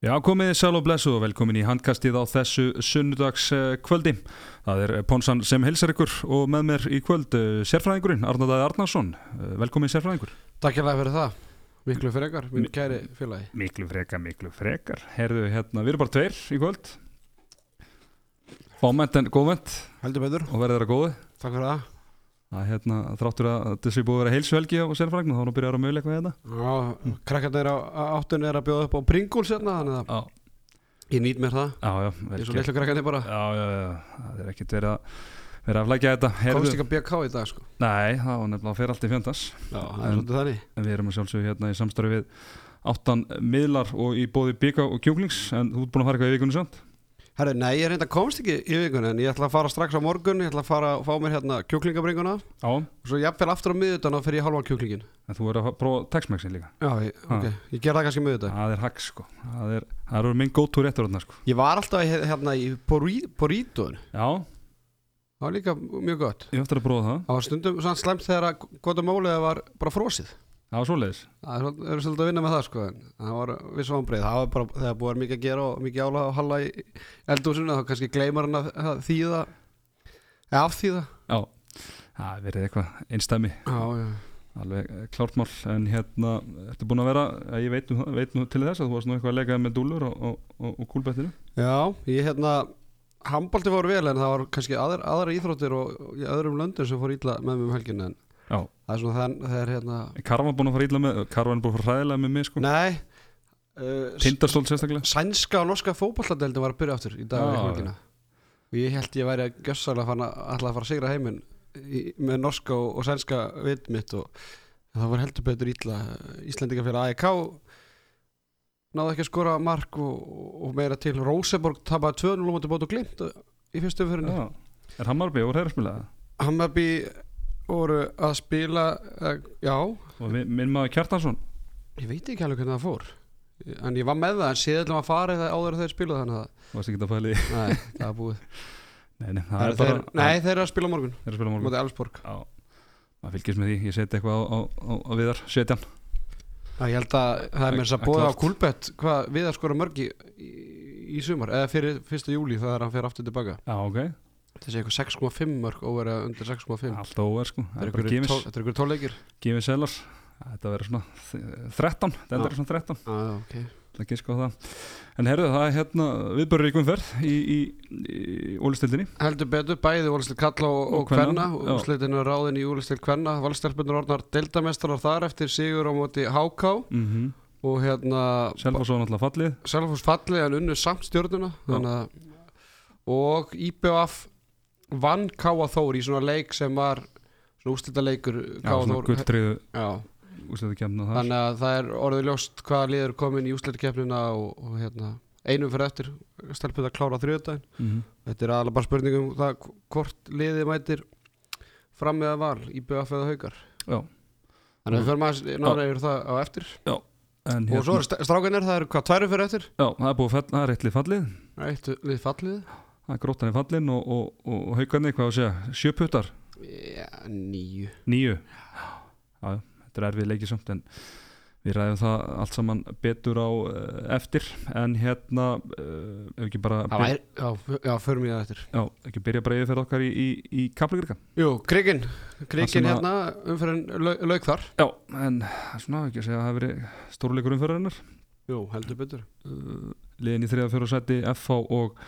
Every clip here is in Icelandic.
Já, komið sæl og blessu og velkomin í handkastið á þessu sunnudags eh, kvöldi. Það er Ponsan sem helsar ykkur og með mér í kvöld eh, sérfræðingurinn Arnaldaði Arnarsson. Eh, Velkomin sérfræðingur. Takk hérlega fyrir það, miklu frekar, minn kæri félagi Miklu frekar, miklu frekar. Herðu, hérna, við erum bara tveir í kvöld. Fáment en góðment Heldur betur, og verður þeirra góði. takk fyrir það Er hérna, þráttur að þessi búið að vera heilsuhelgi á sérfræðingum, þá er nú byrjar að möguleika hérna. Já, krakkarnir á á áttunni er að bjóða upp á Pringles hérna Þannig að ég nýt mér það já, já. vel Ég er svo gert. litlu krakkarnir bara Já, já, já, það er ekkert verið að vera að flækja þetta. Komst ekki að BK í dag sko Nei, það var nefnilega að fyrir allt í fjöndas. Já, það er svolítið þannig En við erum að sjálfsögja hérna í samstarfi við áttan miðlar og í bóði bygga og kjúklings en þú ert búin að fara eitthvað í vikunni samt? Herru, nei, ég reynda komst ekki í vikunni En ég ætla að fara strax á morgun Ég ætla að fara að fá mér hérna kjúklingabringuna. Já, Og svo jafnvel aftur á miðutan og fyrir ég halva kjúklingin en þú verður að prófa Tex-Mexin líka. Já, ég, ok, ég ger það kannski miðutan Það er hack sko, það er, það eru minn gótt úr réttur þarna sko. Ég var alltaf í- hérna í Porítun Já, Það var líka mjög gott. Ég ætti að prófa það. Það var stundum svona slæmt þegar að gott um mólið var bara frosið Það var svoleiðis. Það er eru svolítið að vinna með það sko en það var viss vanbreið, það var bara þegar búið að mikið að gera og mikið ála og halla í eldúsinu þá kannski gleymar hann að að þýða. Eða afþýða. Já, það er verið eitthvað einstæmi Já, já, alveg eh, klárt mál. En hérna, ertu búin að vera eh, ég veit nú, veit nú til þess að þú varst nú eitthvað að leika með dúlur og, og, og, og kúlbettinu já ég hérna handbalti fór vel en það var kannski aðra, aðra það er svona það, er hérna Karvan búin að fara illa með Karvan búin að fara hræðilega með mig sko? Nei. Uh, Tindastól sérstaklega? Sænska og norska fótballadeldin var að byrja aftur í dag Já, og ég held ég væri að að alltaf að fara að sigra heiminn með norska og, og sænska vit mitt og það var heldur betur ítla Íslendinga fyrir AEK náðu ekki að skora mark og, og meira til. Rosenborg tapaði 2-0 á móti bótt og glimt í fyrstu umfyrinni Já, er Hammarby úr herrspilaða Hammarby voru að spila uh, já, og minn maður Kjartansson. Ég veit ekki alveg hvernig það fór. En ég var með það en séðlum að fara það áður að þeir spila þannig að varst ekki að fæli nei, það var búið. Nei, nei, það er er bara þeir, nei, þeir eru að spila morgun. Þeir eru að spila morgun. Móti Elfsborg. Já, maður fylgist með því, ég seti eitthvað á, á, á, á viðar, setjan Já, Ég held að það er mér þess að er bóða á klárt. Kúlbett hvað við að skora mörg í, í, í sumar eða fyrir 1. júli þegar hann fer aftur tilbaka Já, ok, þessi eitthvað 6,5 mörg og verið undir 6,5 alltaf óver sko. Það er Þetta er ykkur tóleikir gefis selar Þetta verður svona þ- 13, þetta er svona 13 ah, okay. Það giska á það. En herðu, það er hérna viðbörur í umferð í, í, í ólistildinni Heldur betur, bæði Úlistil Kalla og, Og Kvenna. Úrslitinu er ráðin í Úlistil Kvenna. Valstelpunur orðnar deildamestrar þar eftir sigur á móti HK mm -hmm. og hérna Selfoss var náttúrulega fallið. Selfoss falli en unnu samt stjórnuna og IBF vann Káa Þór í svona leik sem var svona úrslita leikur Já, Já, kemna þar. Þannig að það er orðið ljóst hvaða liður komin í úrslitakeppnina og, og hérna, einum fyrir eftir stelpið að klára þriðudaginn mm -hmm. þetta er aðalega bara spurningum um það hvort liðið mætir fram með að val IBF eða haukar. Já. þannig að við förum að nára yfir það á eftir. En og svo hérna, er st- strákanir, það eru hvað, tværu fyrir eftir? Já, það er búið það er eitt lið fallið. Eitt lið fallið Það er gróttan í fallin og, og, og, og haugarni, hvað að segja, sjöputtar Já, nýju Níu? Já, já, þetta er erfið leikið samt en við ræðum það allt saman betur á uh, eftir en hérna uh, ef ekki bara væri, já, f- já, förum ég það eftir. Já, ekki byrja bara yfirferð okkar í, í, í kaplagrika Jú, Krikinn að- hérna umfyrin lauk, lauk þar. Já, en svona ekki að segja að það hefur verið stórleikur umferðarinnar. Jú, heldur betur. Uh, liðin í þriða fjóra sæti FH og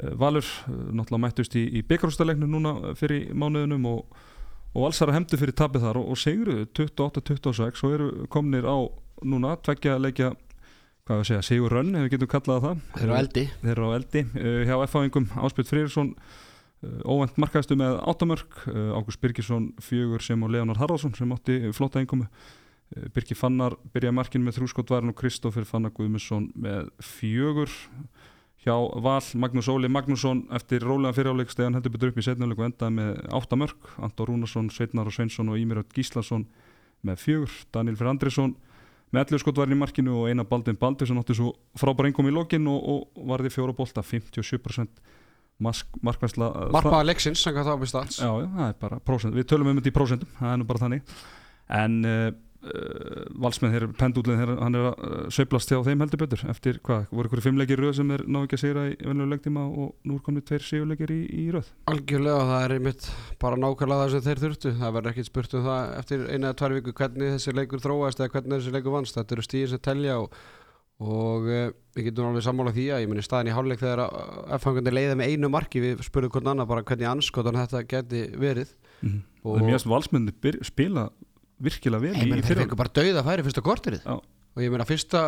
Valur uh, náttúrulega mættust í, í byggarústaleiknu núna fyrir mánuðunum og, og alls að hefndu fyrir tapið þar og, og sigruðu 28-26 og eru komnir á núna tveggja leikja hvað við segja, Sigur Rönn, ef við getum kallað það. Þeir eru á eldi. Þeir eru á eldi. Uh, hjá F-áingum Áspjöld Frýrsson uh, óvænt markaðistu með áttamörk. Uh, Ágúst Birgisson fjögur sem og Leonar Haraldsson sem átti flotta einkomu uh, Birgi Fannar byrjaði markin með þrjúskotværin og Kristófur Fannar Guðmundsson með fjögur hjá Val Magnús Óli Magnússon eftir rólega fyriráleik stegan heldur betur upp í setnuleik og endaði með áttamörk Anton Rúnarsson, Sveitnar og Sveinsson og Ímiröld Gíslason með fjögur. Daniel Fyrir Andrisson með 11 skotvarinn í markinu og eina Baldvin Baldur sem átti svo frábæra engum í lokin og, og varði fjóra bolta 57% mask, markværsla Marpaða leiksins, sem hvað það á byrst alls já, já, það er bara prósent, við tölum um þetta í prósentum það er nú bara þannig. En uh, uh, valsmenn þeir pendúlinn þeir, hann er að uh, söiblast hjá þeim heldur betur eftir hvað, voru ykkur fimmleikir röð sem þeir ná ekki að sigra í venlegu leiktíma og nú er komið tveir sigurleikir í, í röð? Algjörlega, það er einmitt bara nákvæmlega það sem þeir þurftu. Það verður ekkit spurt um það eftir eina eða tvær viku hvernig þessi leikur þróast eða hvernig þessi leikur vannst, þetta eru stíðir sem telja og, og uh, við getum alveg sammála því að ég muni staðin í hálfleik þegar F-fangandi leiði með einu marki við spurðum hvern annar bara hvernig anskotan þetta geti verið. Mm. Og- og þeir mjögst valsmenni byr, spila virkilega vel Ég í, þeir fyrra fengur bara dauða færi fyrsta korterið. Já. og ég meina fyrsta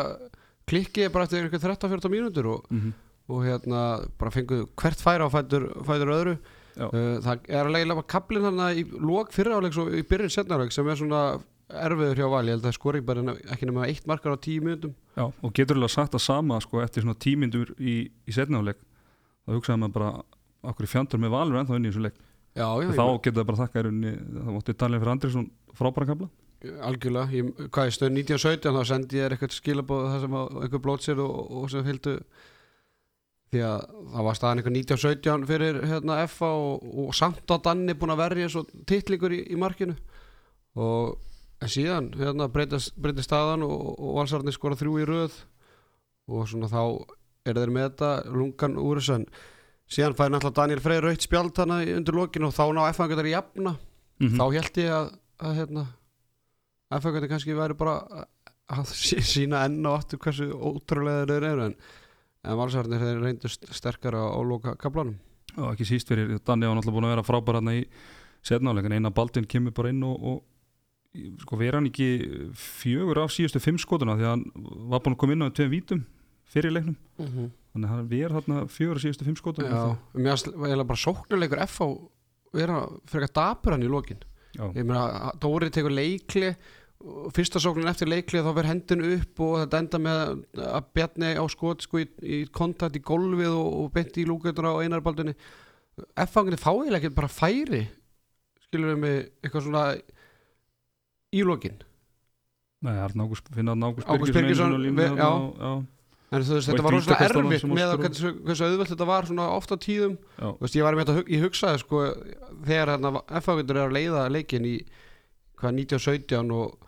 klikki er bara eftir eitthvað 13-14 mínútur og, mm og hérna bara fengur hvert færi á fætur, fætur öðru. Já. uh, það er að leiða bara kaplinn hann í lók fyrra og í byrjun setnaráleik sem er svona erfiður hjá val, ég held að skori bara ekki nema eitt markar á tíu mínútum. Já, og getur alveg sagt að sama sko, eftir svona tímyndur í, í setnáleik þá hugsaði maður bara okkur fjandur með valur ennþá inn í þessu leik? Já, já, þá getur það bara þakka rauninni þá mótti Daniel fyrir Andrisson frábæra kapla algjörlega, ég, hvað ég stöð 1917 þá sendi ég eitthvað skilabóð það sem að einhver blótsir og, og sem fylgdu. Því að það var staðan eitthvað 1917 fyrir hérna FA og, og samt á Danni búin að verja svo titlingur í, í markinu. Og en síðan hérna breytist, staðan og, og valsararnir skora þrjú í röð. Og svona þá er þeir með þetta lungan úr þess en síðan fær náttúrulega Daniel Freyr raukt spjald hana undir lokinu og þá ná FA getur í jafna mm þá held ég að, að hérna, FA kannski væri bara að- að sí- sína enn og aftur hversu ótrúlega þeir eru en, en valsarnir þeir reyndust sterkara á loka kaplanum og ekki síst fyrir Daniel var náttúrulega búin að vera frábæra hann í setnáleik en eina baldin kemur bara inn og, og sko vera hann ekki fjögur af síðustu fimm skotuna því að hann var búin að koma inn á tveim vítum fyrir leiknum. Þannig að hann verið þarna fjögur af síðustu fimm skotuna Já, mér finnst bara sóknuleikur FA vera fyrir að dapur hann í lokin. ég meina, Dóri tekur leikli og fyrsta sóknin eftir leikli þá verður hendin upp og þetta enda með að Bjarni á skot sko í, í kontakt í golfið og, og beint í lúkjötuna á einarbaldunni F-fanginni fá eiginlega ekki bara færi skilur við með eitthvað svona í lokin. Nei, Ágúst, finna Arn Ágúst Ágúst Við- og- en þú veist, Og þetta var rosalega erfitt með að hversu, hversu auðvelt þetta var svona oft á tíðum. Veist, ég var með þetta, ég hugsaði sko þegar hérna F-fágjöndur er að leiða leikin í hvað 1917 og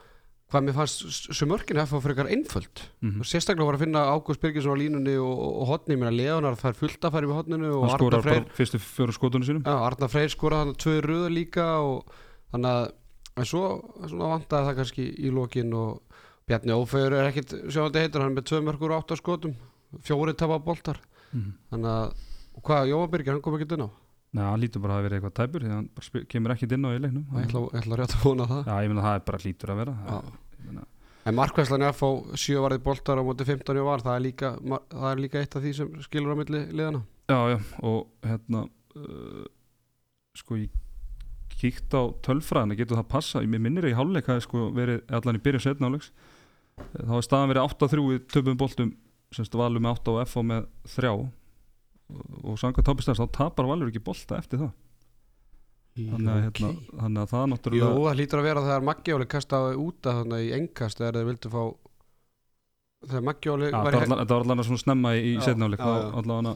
hvað mér fannst sem mörkin F-fá fyrir eitthvað einföld. Mhm. og sérstaklega var að finna Ágúst Birgisson á línunni og, og hotni, mér að Leonar fær fullt að færi með hotninu og hann skorar Freyr, fyrstu fjóru skotunum sínum. Já, Arnar Freyr skoraði hann tvö röða líka og þannig að en svo svona vantaði það kannski í lokin og Bjarni Ófegur er ekkit sjáandi heitur, hann er með tvö mörgur og átta skotum fjóri tapa boltar. Mhm. þannig að, hvað, Jóa Birgir, hann kom ekki inn á? Nei, hann lítur bara að verið eitthvað tæpur því að hann bara kemur ekkit inn á í leiknum. Ég ætla, ég ætla rétt að vona það. Já, ég meina það er bara lítur að vera. Já. Ég En markvæslan er að fá sjö varði boltar á móti 15 og var, það er, líka, það er líka eitt af því sem skilur á milli liðana Já, já, og hérna uh, sko ég kíkt á tölfræðina, getur það passa mér minnir í hálfleik hafi sko verið allan í byrjun setna áleiks þá er staðan verið 8-3 í töpum boltum semst valur með 8 og F með 3 og, og samkvæmt tápistæðast þá tapar valur ekki bolta eftir það. Þannig að, hérna, þannig að það Jú, náttúrulega það lítur að vera þegar Maggióli kastaði út að þannig í engkast þegar þeir vildu fá þegar Maggióli Já, var í var allan- þetta var allan svona snemma í, í Já, setna áleik já, já. allan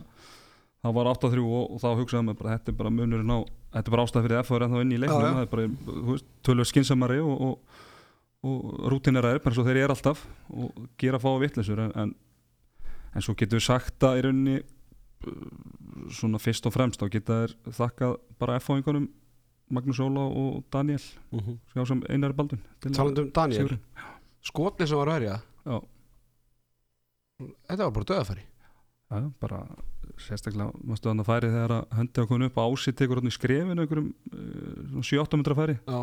það var 8-3 og, og þá hugsaði maður bara þetta er bara munurinn á þetta er bara ástæð fyrir F að vera ennþá inn í leiknum. Það er bara, tölvöld skinsamari og, og, og rútinera er bara svo þeir eru alltaf og gera fá vittlisur en, en, en svo getur við sagt að í rauninni uh, svona fyrst og fremst þá geta þeir þakkað bara F-fáingunum Magnús Óla og Daniel Mhm. sjá sem einar baldun til Talandi um Daniel, skotni sem var verja. Já. Þetta var bara döðafæri Já, bara sérstaklega mástu þannig að færi þegar að höndi að koma upp á ásitt tekur hann í skrefinu einhverjum uh, 7-8 metra færi. Já,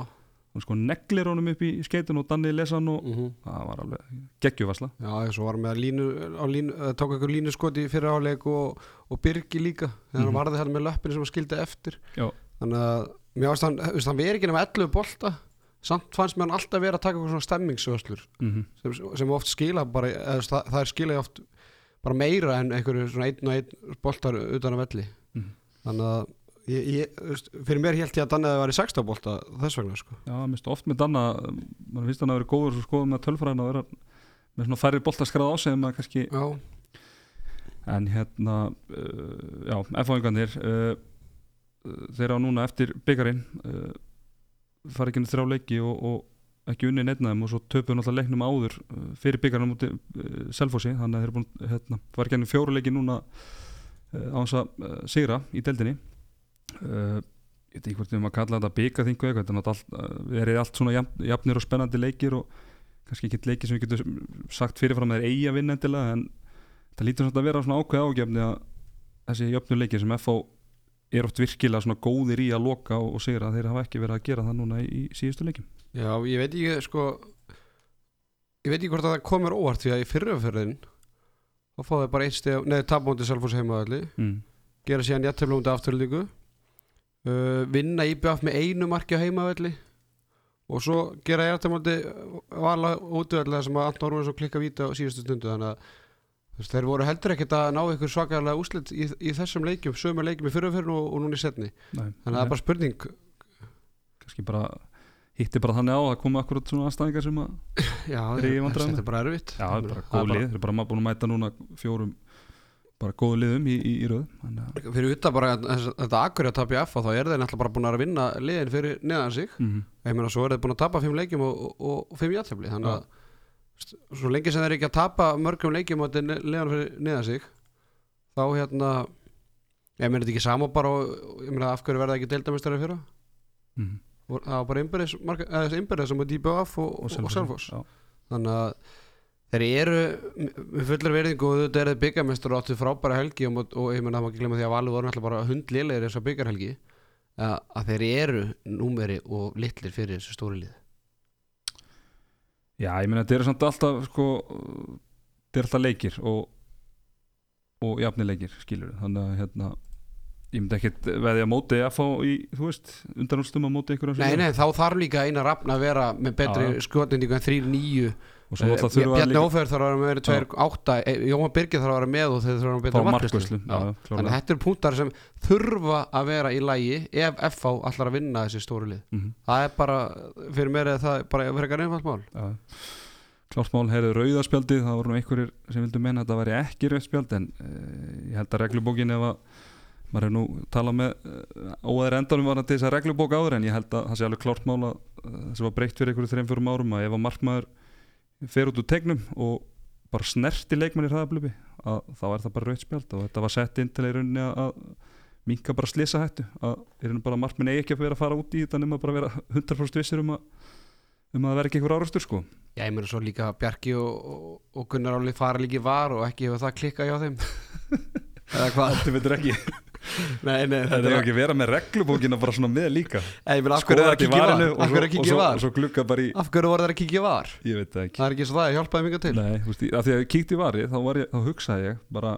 hann sko neglir honum upp í skeitin og Danni lesa hann og mhm það var alveg geggjuvasla Já, svo var með línu, á línu uh, tók eitthvað línuskot í fyrir áleik og, og Birgi líka, þegar Mhm. hann varði hérna með löppinu sem hann skildi eftir Já. þannig að mér varst hann, veist, hann veri ekki nema 11 bolta samt fannst mér hann alltaf vera að taka eitthvað svona stemmingsvöslur mm -hmm. sem, sem oft skila bara, eða, veist, það, það er skila oft bara meira en einhverju svona einn og einn boltar utan að velli Mhm. þannig að ég, ég, fyrir mér held ég að Danni að það var í 16 bolta þess vegna sko. Já, minnst oft með Danna mann finnst hann að vera góður svo skoðum með tölfræðina og vera með svona færri boltaskrað á sig en maður kannski Já, en hérna uh, já, F-fáingarnir uh, þeir á núna eftir byggarinn uh, fara ekki inn í þrjá leiki og, og ekki unni neittnaðum og svo töpuðu náttúrulega leiknum áður fyrir byggarnum múti uh, Selfossi þannig að þeir eru búin, hérna, var ekki ennum fjóruleiki núna uh, á þess að sigra í deildinni uh, ég veit ekki hvort við erum að kalla þetta byggarþingu eitthvað, þetta er náttúrulega allt, uh, verið allt svona jafn, jafnir og spennandi leikir og kannski ekki leikir sem við getum sagt fyrirfram að þeir eigi að vinna endilega en það lítur svona að vera svona ákveð ágefni að þessi jöfnu leikir sem FH er oft virkilega svona góðir í að loka og, og sigra þeir hafa ekki verið að gera það núna í, í síðustu leikim Já, ég veit ekki sko ég veit ekki hvort að það komur óvart því að í fyrraförðin þá fá þeir bara eitt steg neður tapmóndi Selfoss heimaðalli mm. gera síðan jættiflóndi afturlíku uh, vinna IBF með einu marki á heimaðalli og svo gera jættiflóndi vala útvöldlega sem að Anton og klikka víta á síðustu stundu. Þannig að þeir voru heldur ekkert að ná ykkur svakalega úslit í, í þessum leikjum, sömu leikjum í fyrraförðin og, og núna í setni Nei, þannig að það er bara spurning. Kannski bara hitti bara þannig á að koma akkurat svona aðstæðingar sem að já, þetta er bara erfitt. Já, það er bara góð lið, þeir eru bara búin að mæta núna fjórum bara góðu liðum í, í, í röð þannig að fyrir utan bara þetta akkur að tapja F þá er þeir náttúrulega bara búin að vinna liðin fyrir neðan sig. Mm ég meina svo er þeir búin að tapa fimm leikjum og, og, og fimm játtöfli þannig að st- svo lengi sem þeir ekki að tapa mörgum leikjum og þetta er liðan fyrir neðan sig þá hérna ég meina þetta ekki sama bara og ég meina af hverju verða ekki deildamestari fyrir mm. það var bara innbyrðis sem var DBF og, og, og Selfoss. Já. þannig að þeir eru með fullar verðingu og þetta er þeir byggarmestur og áttu frábæra helgi og, og ég menna það má ekki glemma því að Valur voru náttúrulega bara hundlélegir þessar byggarhelgi að, að þeir eru númeri og litlir fyrir þessu stóri lið. Já, ég meina þetta eru samt alltaf sko, þetta eru alltaf leikir og, og jafni leikir skilur þannig að hérna ég myndi ekkert veðja að móti að fá í, þú veist, undanúrstum að móti einhverjum Nei, nei, þá þarf líka eina rafn að vera með betri skotendingu en 3-9 að Bjarni Ófjörð þarf að vera með 2-8 Jóhann Birgir þarf að vera með og þeir þurfa að betra markvæslu Þannig að þetta eru punktar sem þurfa að vera í lægi ef FH allar að vinna þessi stóri lið. Mhm. Það er bara, fyrir mér er það bara frekar einfalt mál. Já. Klárt mál, heyrðu rauðaspjaldið það voru nú einhverjir sem vildu menna að það væri ekki rauðspjald en uh, ég held að reglubókin ef að maður hefur nú talað með uh, óæðir endanum var að þess að reglubók áður en ég held að það sé alveg klárt mál að að ef að markmaður fer út úr tegnum og bara snerti leikmann í hraðablöfi að þá er það bara rauðspjald og þetta var sett inn til í rauninni að, að minka bara slisa hættu að í rauninni bara markminn eigi ekki að vera að fara út í þetta nema bara að vera 100% vissir um að um að það verði ekki einhver árastur sko. Já, ég meina svo líka Bjarki og, og, og Gunnar Áli fara líki var og ekki hefur það klikkað hjá þeim. Eða hvað? Þetta veitur ekki Nei, nei, Þetta er ekki vera með reglubókina bara svona með líka það að kíkja var? varinu að og, svo, var? og svo glugga bara í Af hverju voru það að kíkja var? Ég veit það ekki Það er ekki svo það, ég hjálpaði mjög til Nei, þú veist, af því að ég kíkti í varið þá, var ég, þá hugsaði ég bara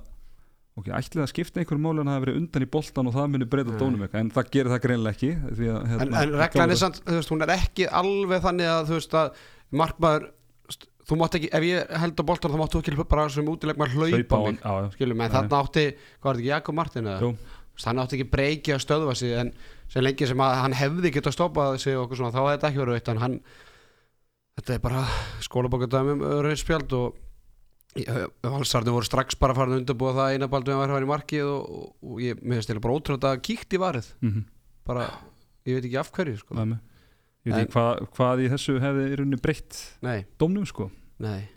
ok, ætlið að skipta einhverjum máli en það hafi verið undan í boltan og það muni breyta Nei. dónum eitthvað en það gerir það greinlega ekki að, hérna, En, en reglan er samt, þú veist, hún er ekki alveg þannig að, þú veist, að markmaður, þú mátt ekki, ef ég held á boltan þá máttu ekki bara sem útilegmar hlaupa, mig, hann skilum, en þarna átti, hvað var þetta ekki, Jakob Martin eða? Þannig átti ekki breyki að stöðva sig, en sem lengi sem að hann hefði getað stoppað sig og okkur svona, þá hefði þetta ekki verið en hann, þetta er bara skólabókardæmum rauðspjald og valsarnir voru strax bara farin að undirbúa það eina baldu að vera í markið og, og, og ég, finnst þetta bara ótrúlega að kíkt í varið. Mhm, bara, ég veit ekki af hverju sko. ég veit ekki hvað, hvað í þessu hefði í rauninni breytt dómnum sko nei.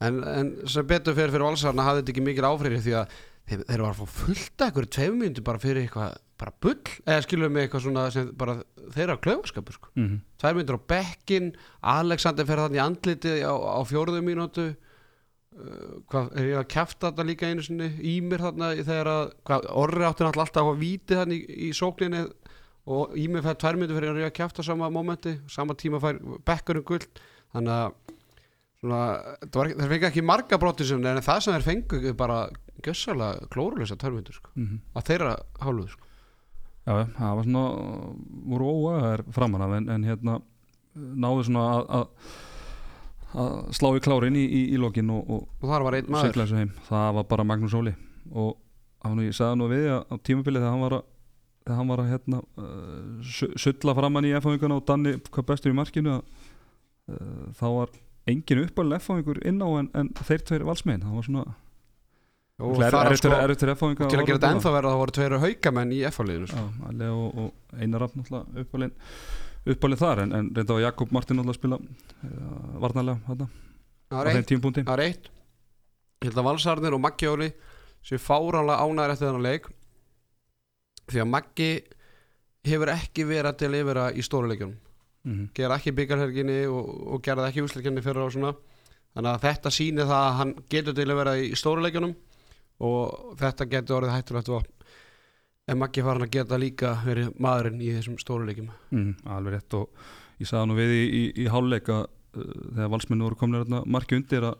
En, en sem betur fyrir fyrir valsarna hafði þetta ekki mikil áfrýri því að þeir, þeir var að fá fullt að ykkur tveim myndu bara fyrir eitthvað bara bull, eða skilur með eitthvað svona sem bara þeirra klaufaskapur sko. mhm, tvær myndur á bekkin Alexander fer þannig andlitið á, á fjóruðu mínútu. Uh, hvað, er ég að kæfta þetta líka einu sinni í mér þarna þegar að hvað, orri átti náttúrulega alltaf að víti þannig í, í sókninni og í mig fær tvær myndur fyrir að kæfta sama momenti sama tíma fær bekkurinn guld þannig að svona, það þeir fengi ekki marga brotti sem en það sem þeir fengu bara gössalega klóruleysa tvær myndur sko, mhm. að þeirra hálfuð sko. Já, það var svona voru óaðar framan af en, en hérna náðu svona að, að, að slá í klárin í, í, í lokin og, og og þar var einn maður það var bara Magnús Óli og hann, ég sagði nú við á tímabilið þegar hann var að hann var að hérna, uh, su- sulla framann í F-fáinguna og Danni hvað bestur í markinu að, uh, þá var engin uppalinn F-fáingur inn á en, en þeir tveir valsmein það var svona er, er, á sko, er, er, F-fáinga til að gera þetta ennþá verða þá voru tveir haukamenn í F-liðinu sko. Og, og Einar Rapp náttúrulega uppalinn uppalinn þar en, en reynda var Jakob Martin alltaf að spila varnarlega þarna, það á þeim eitt, tímpúnti það var eitt. Ég held að Valsarnir og Maggi Óli séu fáránlega ánæður eftir þennan leik því að Maggi hefur ekki verið að delivera í stóruleikjunum mm gera ekki byggarherginni og, og gera það ekki úsleikjunni fyrir og svona. Þannig að þetta sýnir það að hann getur til að vera í stóruleikjunum og þetta getur orðið hættulegt vopn. En Maggi farin að geta líka verið maðurinn í þessum stóruleikjum mm, alveg rétt. Og ég sagði nú við í, í, í háluleik að uh, þegar valsmennu voru komin marki undir að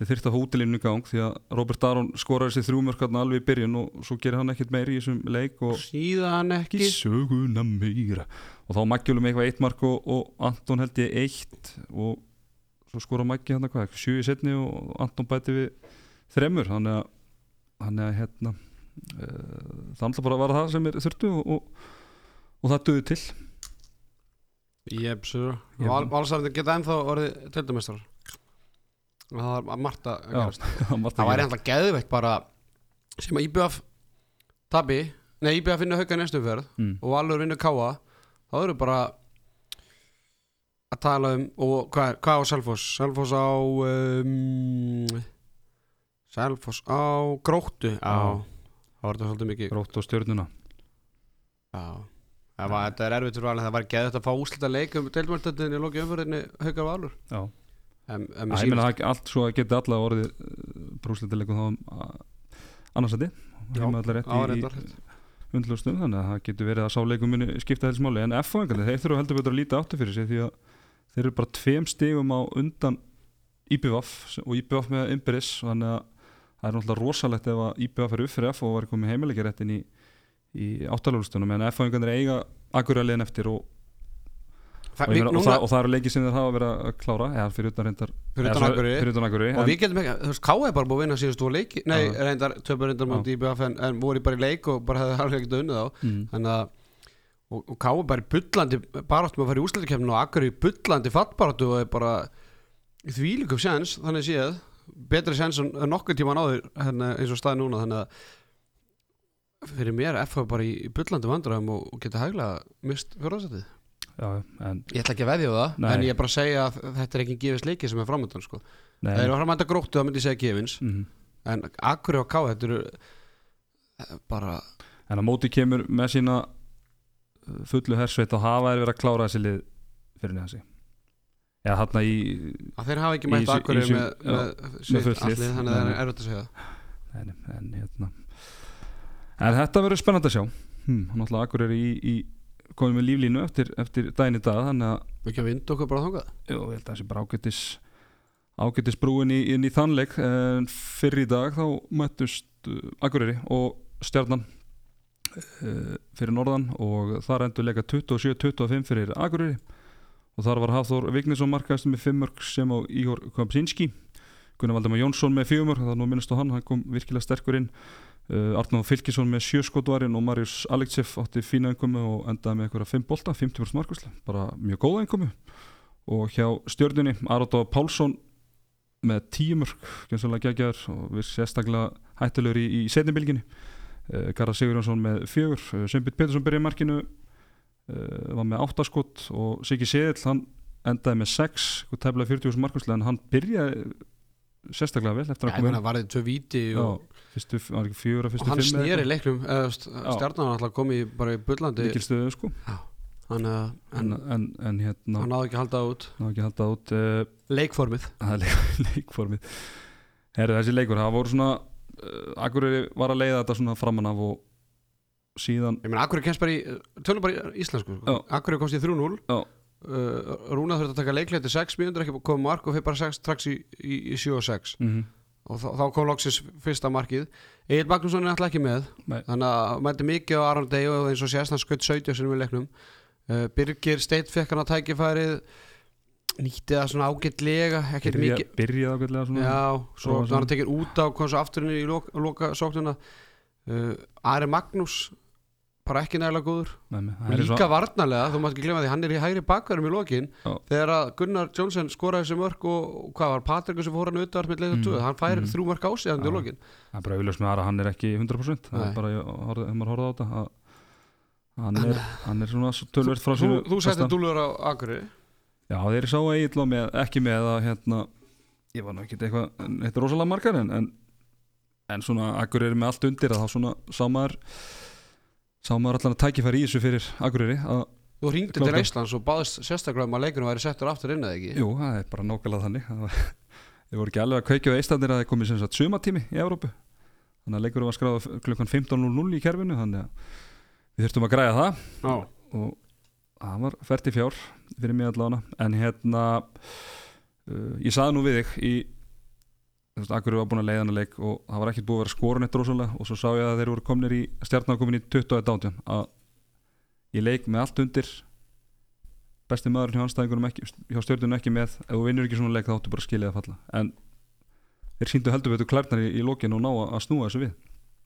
þeir fá útilínu í gang því að Robert Aron skoraði sér þrjúmörk alveg í byrjun og svo gerir hann ekkert meiri í þessum leik og síðan ekki. Söguna meira og þá með eitthvað eitt mark og, og Anton held ég eitt og svo skora Maggi hérna hvað, sjö í setni og Anton bæti við þremur. Þannig að, þannig að hérna uh, það alltaf bara var það sem er þurftu og, og, og það duði til. Jep. Val, Valsarnir geta ennþá orðið tildumestrar það var að gerast það var ennþá geðveikt bara sem að IBF tabi nei IBF vinna hauka næstu ferð mm. og Valur vinna káa þá eru bara að tala um og hvað, er, hvað á Selfoss? Selfoss á um, Selfoss á Gróttu. Já. það var þetta svolítið mikið. Grótt og stjörnuna. Já. Það var, þetta er erfitt fyrir valin, það var geðvægt að fá úslita leik um deilmjöldstöndinni í loki umförðinni haukar valur. Já, en, en Æ, með ég meina síðust, það allt svo að geta alla orðið brúslitileikum þá um, annarsætti Já, heima allar rétt á, í, reyndar. í undlustum þannig að það getur verið að sáleikum muni skipta þess máli. En F-fáingarnir, þeir þurfa heldur betur að líta áttu fyrir sig því að þeir eru bara tveim stigum á undan IBVF og IBVF með Imperis þannig að það er náttúrulega rosalegt ef að IBVF er upp fyrir F og var komið heimileikaréttin í, í áttalagustunum en F-fáingarnir eiga akkuraliðin eftir og, og, við, meina, og, núna, það, og það eru leikið sem þeir hafa verið að klára eða fyrir utan reyndar fyrir utan Akureyri, og við getum ekki, þú veist, K er bara búið að vinna síðust og leiki, nei, Já. reyndar töpur reyndar í BF en, en voru bara í leik og bara hefði alveg ekkert unnið á. Mm. þannig að og, og K er bara í bullandi baráttum að fara í úrslættikefninu og akkur í bullandi fattbaráttu og er bara í þvílíkum sens, þannig séð. Betri sens en nokkuð tíma náður hérna, eins og staði núna. Þannig að fyrir mér er FH bara í, bullandi vandræðum og, og geta hæglega mist fjórðarsætið já, en ég ætla ekki að veðja það Nei. en ég er bara að segja að þetta er ekki gefist leiki sem er framöndan sko. það eru að framönda gróttu þá myndi ég segja gefins mm. en Akkur og K þetta eru eh, bara en á móti kemur með sína uh, fullu hersveit og hafa er verið að klára þessi lið fyrir neðan sig eða hann í að þeir hafa ekki mætt Akkur með, með, lið. allir, þannig að það er erfitt að segja en, en, hérna. en þetta verður spennandi að sjá hm, hann náttúrulega akkur er í, í komið með líflínu eftir, eftir daginn í dag þannig að ekki að vinda okkur bara þangað? Jú, ég held að það sé bara ágætis ágætis brúin í, inn í þannleik en fyrir í dag þá mættust uh, Akureyri og Stjarnan uh, fyrir norðan og þar endur leika 27-25 fyrir Akureyri. Og þar var Hafþór Vignesson markaðist með 5 mörg sem á Ígor Kompsinski Gunnar Valdemar Jónsson með 4 mörg það er nú minnst á hann, hann kom virkilega sterkur inn. Uh, Arnóð Fylkisson með 7 skotvarinn og Marius Aleksef átti fína einkomi og endaði með einhverja 5 bolta 50 markvæsla, bara mjög góða einkomi og hjá stjörnunni Aróta Pálsson með tíu mörg, genslega geggjaður og við sérstaklega hættulegur í, í setnibilginni uh, Garðar Sigurjónsson með fjögur, uh, Sveinbjörn Petursson byrjaði markinu var með áttaskott og Siggi Seðill hann endaði með sex, tefnilega 40 markvæsla en hann byrjaði sérstaklega vel eftir að koma meina varðið tvö víti Já, og, fyrstu, fjögur að og fyrstu hann snýri st- stjarnan alltaf komið í- bara í bullandi. Mikilstöðu sko. Að en, en, en, hérna hann náði ekki að halda út. Ekki halda út uh, leikformið. Leikformið. Herru, þessi leikur, það voru svona uh, Akureyri var að leiða þetta svona framan af og síðan Akkur kemst bara í tölum bara í íslensku Já. Akkur komst í 3-0 Já. Uh, Rúna þurfti að taka leiklega til 6 mínútur ekki koma mark og fyrir bara 6 strax í, í, í 7 og 6 mm -hmm. og þá, þá kom loksins fyrsta markið. Egil Magnússon er alltaf ekki með. Nei. þannig að mætti mikið á Aron Day og eins og sést hann skutt 17 sinni við leiknum. Uh, Birgir Steit fekk hann að tækifærið nýtti það svona ágætlega ekkert byrja, mikið byrjaði ákveðlega svona. Já, svo hann tekið út á kom svo aftur inn í loka, loka sóknuna uh, Ari Magnús bara ekki nægilega góður. Nei, er líka svo, varnarlega, þú mátt ekki glemma því hann er í hægri bakverðum í lokin. Já. þegar að Gunnar Jónsson skoraði þessi mörk og, og hvað var Patrikur sem fór hann auðvitað með leiðu Mm, tvö, hann fær mm. þrjú mörk á sig hann í lokin. Það er bara auðvitað með aðra hann er ekki 100% það er bara, þegar maður horfði á þetta að hann er, hann er svona svo tölvert frá Þú, sínu þú besta. dúlur á Akureyri? Já, þeir sá eiginlega með, ekki með að hérna, ég var nú ekki eitthvað er rosalega margar en, en, en svona Akureyri með allt undir að þá svona sá maður sá maður allan að tækifæri í þessu fyrir Akureyri Þú ringdi til. Íslands og baðist sérstaklega um að leikunum væri settur aftur inn eða ekki? Jú, það er bara nákvæmlega þannig. Það þeir voru ekki alveg að kveikja á eistandir að þeir komið sem sagt sumatími í Evrópu. Þannig að leikurinn var skráð klukkan 15.00 í kerfinu þannig að við þurftum að græja það. Já, og það var fært í fjár fyrir mig allavega. En hérna uh, ég saði nú við þig í þú veist, Akureyri var búin að leiða hana leik og það var ekkert búið að vera skorun eitt rosalega og svo sá ég að þeir voru komnir í stjarnan komin í 21 átján. Að ég leik með allt undir besti maðurinn hjá anstæðingunum ekki hjá stjórnunum ekki með, ef þú vinnur ekki svona leik þá áttu bara að skilja að falla. En þeir síndu heldur betur klærnar í, í lokin og ná að, að snúa þessu við.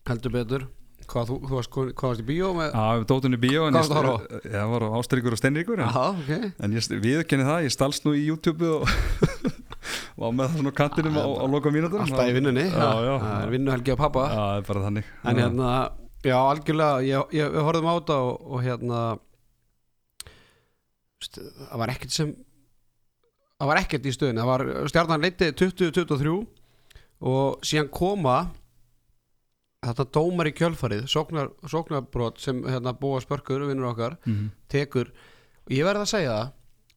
Heldur betur. Hvað, þú, þú varst, hvað varst í bíó með Já, við dóttum í bíó Hvað ég, varstu að ég var á Ástríkur og Steinríkur en, Já, ok. en ég viðkenni það, ég stalst nú í YouTube og var með það svona kantinum á, á loka mínútur Alltaf í vinnunni. Það er vinnuhelgi á pappa Já, það er bara þannig. En hérna, já, algjörlega ég, ég, Við horfðum á þetta og, og hérna Það var ekkert sem Það var ekkert í stöðinu Það var stjarnan leiti 2023 Og síðan koma Þetta dómar í kjölfarið Sóknar, Sóknarbrot sem hérna, búa spörkur Vinnur okkar, mm tekur. Og ég verð að segja það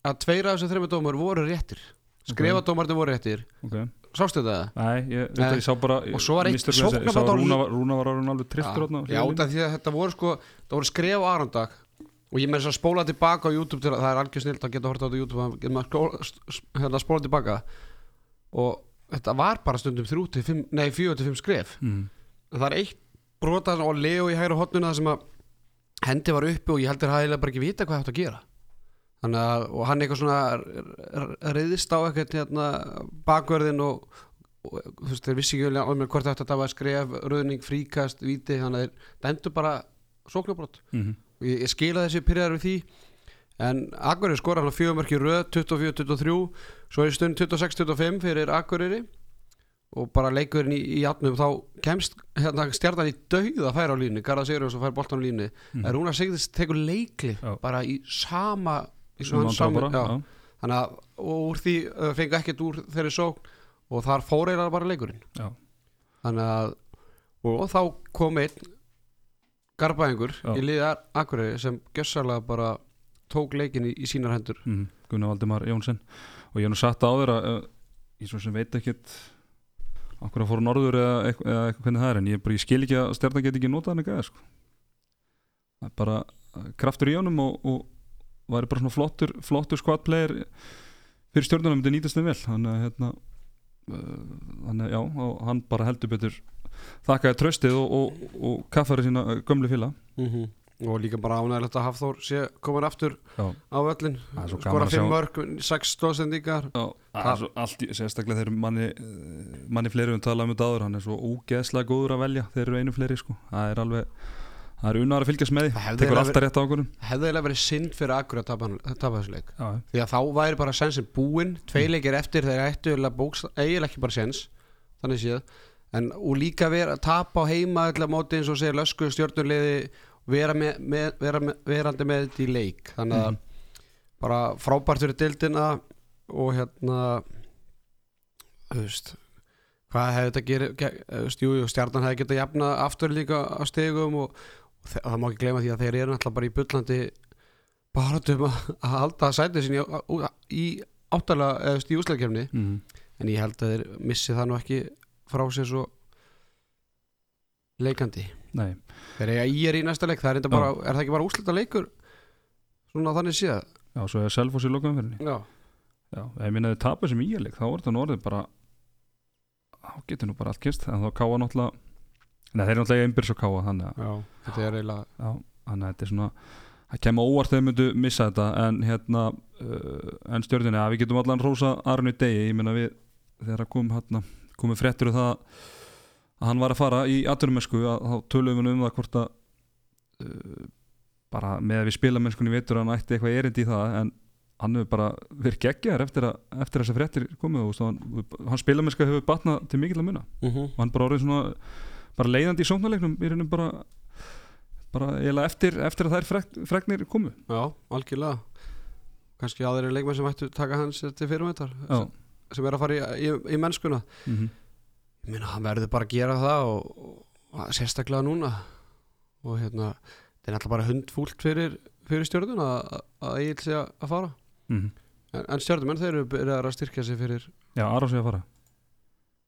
Að tveir af þessu þreymur dómar voru réttir Skrifadómarnir voru réttir okay. Sástu þetta? Nei, ég. Nei. ég sá bara Og svo var eitt sóknarbarn á Rúna, var- Rúna var alveg þarna á Já, út af því að þetta voru sko það voru skref á Arandag og ég með þess að spóla tilbaka á YouTube til að það er algjör snilt að geta horta á þetta á YouTube að geta maður s- hérna, spóla tilbaka og þetta var bara stundum 3 til 5, nei 4 til 5 skref mm. það er eitt brota og Leo í hægra hotnuna sem að hendi var uppi og ég heldur hægilega bara ekki vita hvað það átt að gera að, og hann eitthvað svona reyðist á eitthvað hérna, bakverðin og, og þú veist, þeir vissi ekki alveg um hvort þetta var skref, rauðning, fríkast, víti þannig að þeir dæmdu bara sóknarbrot. Mm og ég, ég skila þessi pyrraðar við því. En Akureyri skora hann á fjögumörki röð 24-23, svo er stund 26-25 fyrir Akureyri. Og bara leikurinn í, í játnum þá kemst hérna, stjarnan í dauða færa á línu, Garða Sigurjóns og fær boltan á línu Mhm. en Rúnar Sigurðis tekur leikli Já. bara í sama þannig að og úr því uh, fengi ekkert úr þeirri sókn og þar fór eiginlega bara leikurinn Já. þannig að og, þá kom einn garbaðingur í liðar Akureyri sem gjössalega bara tók leikin í, í sínar hendur Mm. Gunnar Valdimar Jónsson og ég hef nú satt á þér að uh, ég svo sem veit ekkit okkur að fóra norður eða, eitthvað- eða eitthvað hvernig það er en ég, bara, ég skil ekki að stjarnan get ekki notað hann eitthvað sko. það er bara uh, kraftur í honum og, og væri bara svona flottur, flottur squad player fyrir stjórnunum myndi nýtast þeim vel. Þannig að hérna uh, þannig að já, og hann bara heldur betur þakkaði tröstið og, og, og kaffari sína uh, gömlu fíla mm og líka bara ánægilegt að Hafþór sé komin aftur já, á gaman skora að 5 sjá. mörg, 6 stóðsendingar Já, það er svo allt, í- sérstaklega þeir eru manni, eh, manni fleiri um talað um þetta áður, hann er svo ógeðslega góður að velja, þeir eru einu fleiri sko, það er alveg, það er unnar að fylgjast með Það því, tekur alltaf rétt ákvörðum. hefði eiginlega verið synd fyrir Akureyri að tapa, þessu leik. Já, því að þá væri bara sensin búinn tvei leikir eftir þeir ættu eiginlega ekki bara sens þannig séð. En og líka vera að tapa á heima ætla móti eins og segir lösku stjórnulegði vera, með, með, vera með, verandi með þetta í leik. Þannig að Mhm. bara frábært fyrir dildina og hérna þú veist hvað hefði þetta jú, stjarnan hefði getað jafna aftur líka á stegum og, og það má ekki gleyma því að þeir eru náttúrulega bara í bullandi baratum að, að halda sætið sinni í, í áttalega eða þú veist, í úsleikefni mm. en ég held að þeir missi það nú ekki frá sér svo leikandi. Nei, þeir eiga í er í næsta leik það er, bara, er það ekki bara úslita leikur svona þannig séð? Já, svo er Selfoss í lokaumferðinni. já, Já, ef minna þið tapar sem íleik, þá er þetta nú orðið bara, þá getur nú bara allt kist, en þá káa náttúrulega, nei þeir eru náttúrulega einbyrðs og káa, þannig að, þetta er eiginlega já, þannig að þetta er svona, það kemur óvart þegar myndu missa þetta, en hérna, uh, en stjórninni, að við getum allan rósa Arnu Degi, ég minna við, þegar kom hérna, komið fréttur um það að hann var að fara í aturumesku, að þá tölum við um það hvort að, uh, bara með að við spila mennskunni veitur að hann ætti eitthvað erindi í það, en hann hefur bara verið geggjaður eftir, að, eftir að þessar fréttir komið og hann, hann spilamennska hefur batnað til mikill að muna. Mm og hann bara orðið svona bara leiðandi í sóknarleiknum í raunum bara bara eftir, eftir að þær fregnir komu. Já, algjörlega. Kannski aðrir leikmenn sem ættu taka hans til fyrirmyndar Já, sem er að fara í, í, í mennskuna. Mm ég meina hann verður bara að gera það og, og sérstaklega núna. Og hérna það er alltaf bara hundfúlt fyrir, fyrir stjórnun að, að eigin sig að fara. -hmm. en, en stjórnumenn þeir eru að styrkja sig fyrir Já, Aron sé að fara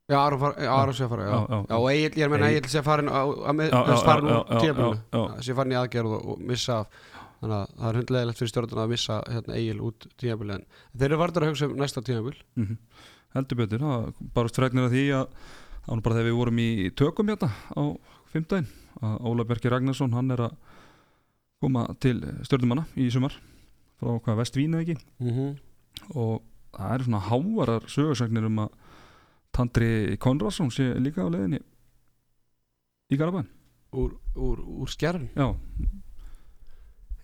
já, Aron, sé að fara já, Já, já. og eigin, ég er meina eigin sé að fara inn að með, Já, já, þess fara sé farin í aðgerð og, og missa af. Þannig að það er hundlegilegt fyrir stjórnun að missa hérna, eigin út tíðabúinu en þeir eru vartur að hugsa um næsta tíðabúl mm heldur betur, það barust fregnir að því að það var bara þegar við vorum í tökum hérna á fimmdægin að Óla Bergi Ragnarsson, hann er að koma til stjórnumanna í sumar frá hvað Vestvín eða ekki? Mm -hmm. og það eru svona hávarar sögursagnir um að Tandri Konradsson sé líka á leiðinni í Garabæn úr, úr, úr skjærn já,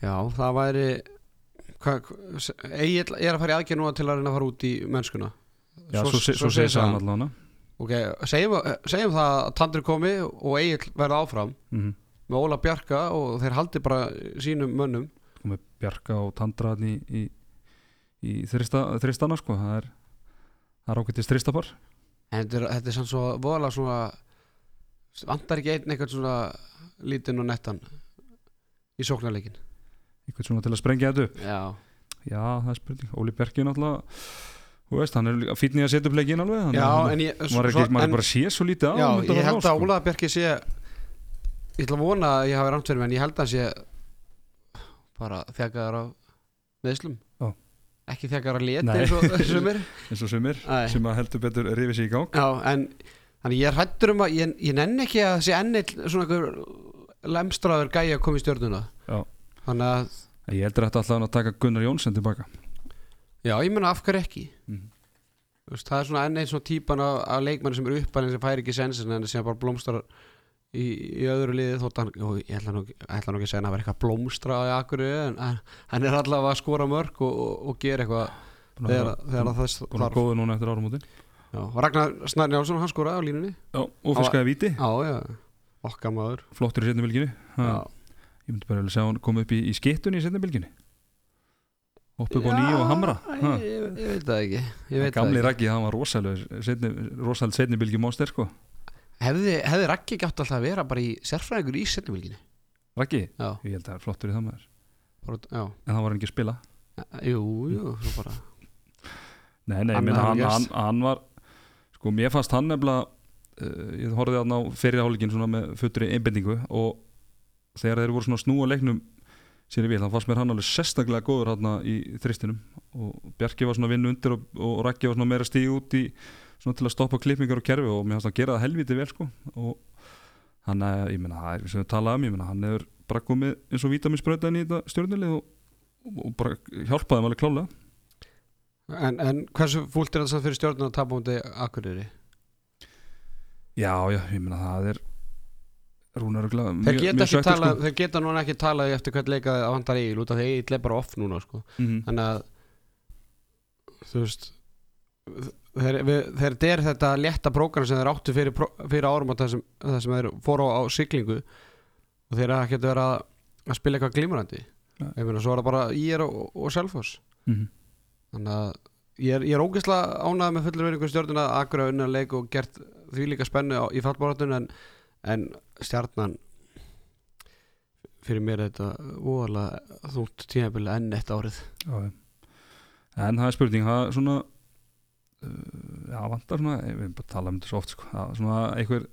Já, það væri Egil er að fara í aðgerð núna til að reyna að fara út í mennskuna. Já svo, svo, svo segir það allavega. Ok, segjum, segjum það að Tandri komi og Egil verða áfram mm -hmm. með Óla Bjarka og þeir haldi bara sínum mönnum. Og með Bjarka og Tandra í, í, í þrista, þristana sko. Það er, það er ákveðtist þristapar en þetta er, þetta er sann svo voðalega svona vantar ekki einn eitthvað svona lítinn og nettan í sóknarleikin eitthvað svona til að sprengja þetta upp? Já, já það er spurning, Óli er náttúrulega þú veist, hann er fínni að setja upp leikin alveg þannig já hann- en ég maður er ekki, maður er bara sé svo lítið á Já, ég undanfarin held að sko. Óla Bjarki sé ég ætla að vona að ég hafi rámt fyrir mig en ég held að hann sé bara þjakaðar af meðslum Já. Ekki af leti Nei. eins og sumir eins og sumir sem að heldur betur rifið sér í gang Já, en þannig ég er hættur um að ég, ég nenni ekki að þessi ennill svona einhver lemstraður gæi að koma í stjórnuna Já. þannig að, ég heldur þetta alltaf að taka Gunnar Jónsson tilbaka já, ég menna af hverju ekki Mhm. Þú veist, það er svona enn einn svona típan af, af leikmanni sem eru uppalinn sem fær ekki sensin en sem bara blómstrar í, í öðru liði þótt hann, og ég ætla nú, ég ætla nú ekki að segja að hann var eitthvað blómstra í akkurri en hann- er allavega að skora mörg og, og, og gera eitthvað þegar, þess þarf. góða núna eftir árum úti Ragnar Snær Njálsson, hann skoraði á línunni. Já, og fiskaði já, okkar maður. Flottur í Já, ég myndi bara að sjá hann koma upp í, í skittunni í setni bylginu hoppa upp á nýju og hamra. ég, ég, veit það ekki gamli Raggi, hann var rosalega rosalega setni bylgi monster sko Hefði, hefði Raggi gátt alltaf að vera bara í sérfræðingur í setjumvilginni Raggi, Já, ég held að það er flottur í það maður. Bara, já. En það var hann ekki að spila. Jú, jú, svo bara nei, nei, meina hann hann, hann, hann var sko, mér fannst hann nefnilega uh, ég horfði hann á fyrir hálfleikin svona með futtri einbendingu og þegar þeir voru svona að snúa leiknum sér í vil, þá fannst mér hann alveg sérstaklega góður hann í þristinum. Og Bjarki var svona að vinna undir og, og Raggi var svona meira stíð út í svona til að stoppa klippingar og kerfi og mér fannst hann gera það helviti vel sko og hann, eh, ég meina, það er sem við talaðum, ég meina, hann hefur bara komið eins og vítaminsbröðin í þetta stjórnilið og, og bara hjálpaði hann alveg klálega En, en hversu fúlt er þetta samt fyrir stjórnum að tapa hundi Akureyri? Já, já, ég meina það er Rúnar Ugla Þeir geta, svekktur, tala, sko. þeir geta núna ekki talað eftir hvern leika að vantar eigin út af því eigin er bara off núna sko. Mhm. þannig að þú veist við, þeir þetta létta prógram sem þeir áttu fyrir, fyrir árum það sem, það sem þeir fóru á, á siglingu og þeir ekki að vera að spila eitthvað glimrandi Nei. ég meina svo er það bara ég og, og Selfoss Mhm. þannig að ég er, er ógeðslega ánægð með fullur verðingu stjórnuna að akkur að unna leik og gert því líka spennu í fallbáratun en, en stjarnan fyrir mér er þetta óalega þúnt tímabili enn eitt árið Já. En það er spurning það er svona Já, vantar svona Ég vil bara tala um þetta svo oft sko. er svona einhver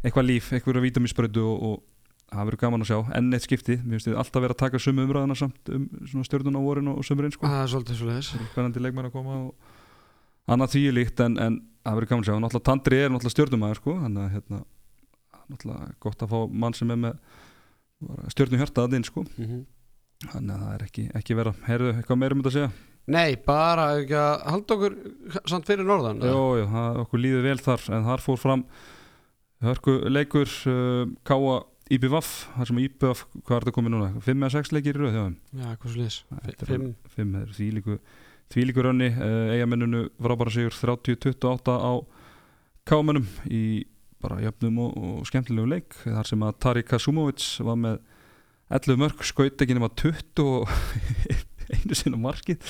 eitthvað líf, einhverja vítaminsbrödu og, og það verður gaman að sjá. Enn eitt skipti, mér finnst þið alltaf vera að taka sömu umræðina samt um svona stjórnun á vorin og sömurinn sko, það er svolítið svo leiðis hvernig leikmenn að koma og annað því líkt en, en það verður gaman að sjá, náttúrulega Tandri er náttúrulega stjórnumæður sko, þannig að hérna náttúrulega gott að fá mann sem er með stjórnum hjartaðið inn sko. Mm -hmm. þannig að það er ekki, ekki vera heyrðu eitthvað meira um þetta að segja Nei, bara ekki að halda okkur samt fyrir norðan Jó, jó, það, okkur líður vel þar en þar fór fram hörku leikur uh, Káa IBVF þar sem IBVF, hvað er þetta komið núna? 5 eða 6 leikir í þeim? Já, hvað svo leiðis Þetta er Fimm. 5 er þvílíku þvílíku rönni, uh, eigamenninu frábæra sigur 30-28 á Káamennum í bara jöfnum og, og skemmtilegu leik þar sem að Tari Kasumovic var með 11 mörg, skaut ekki nema 20 og einu sinna markið.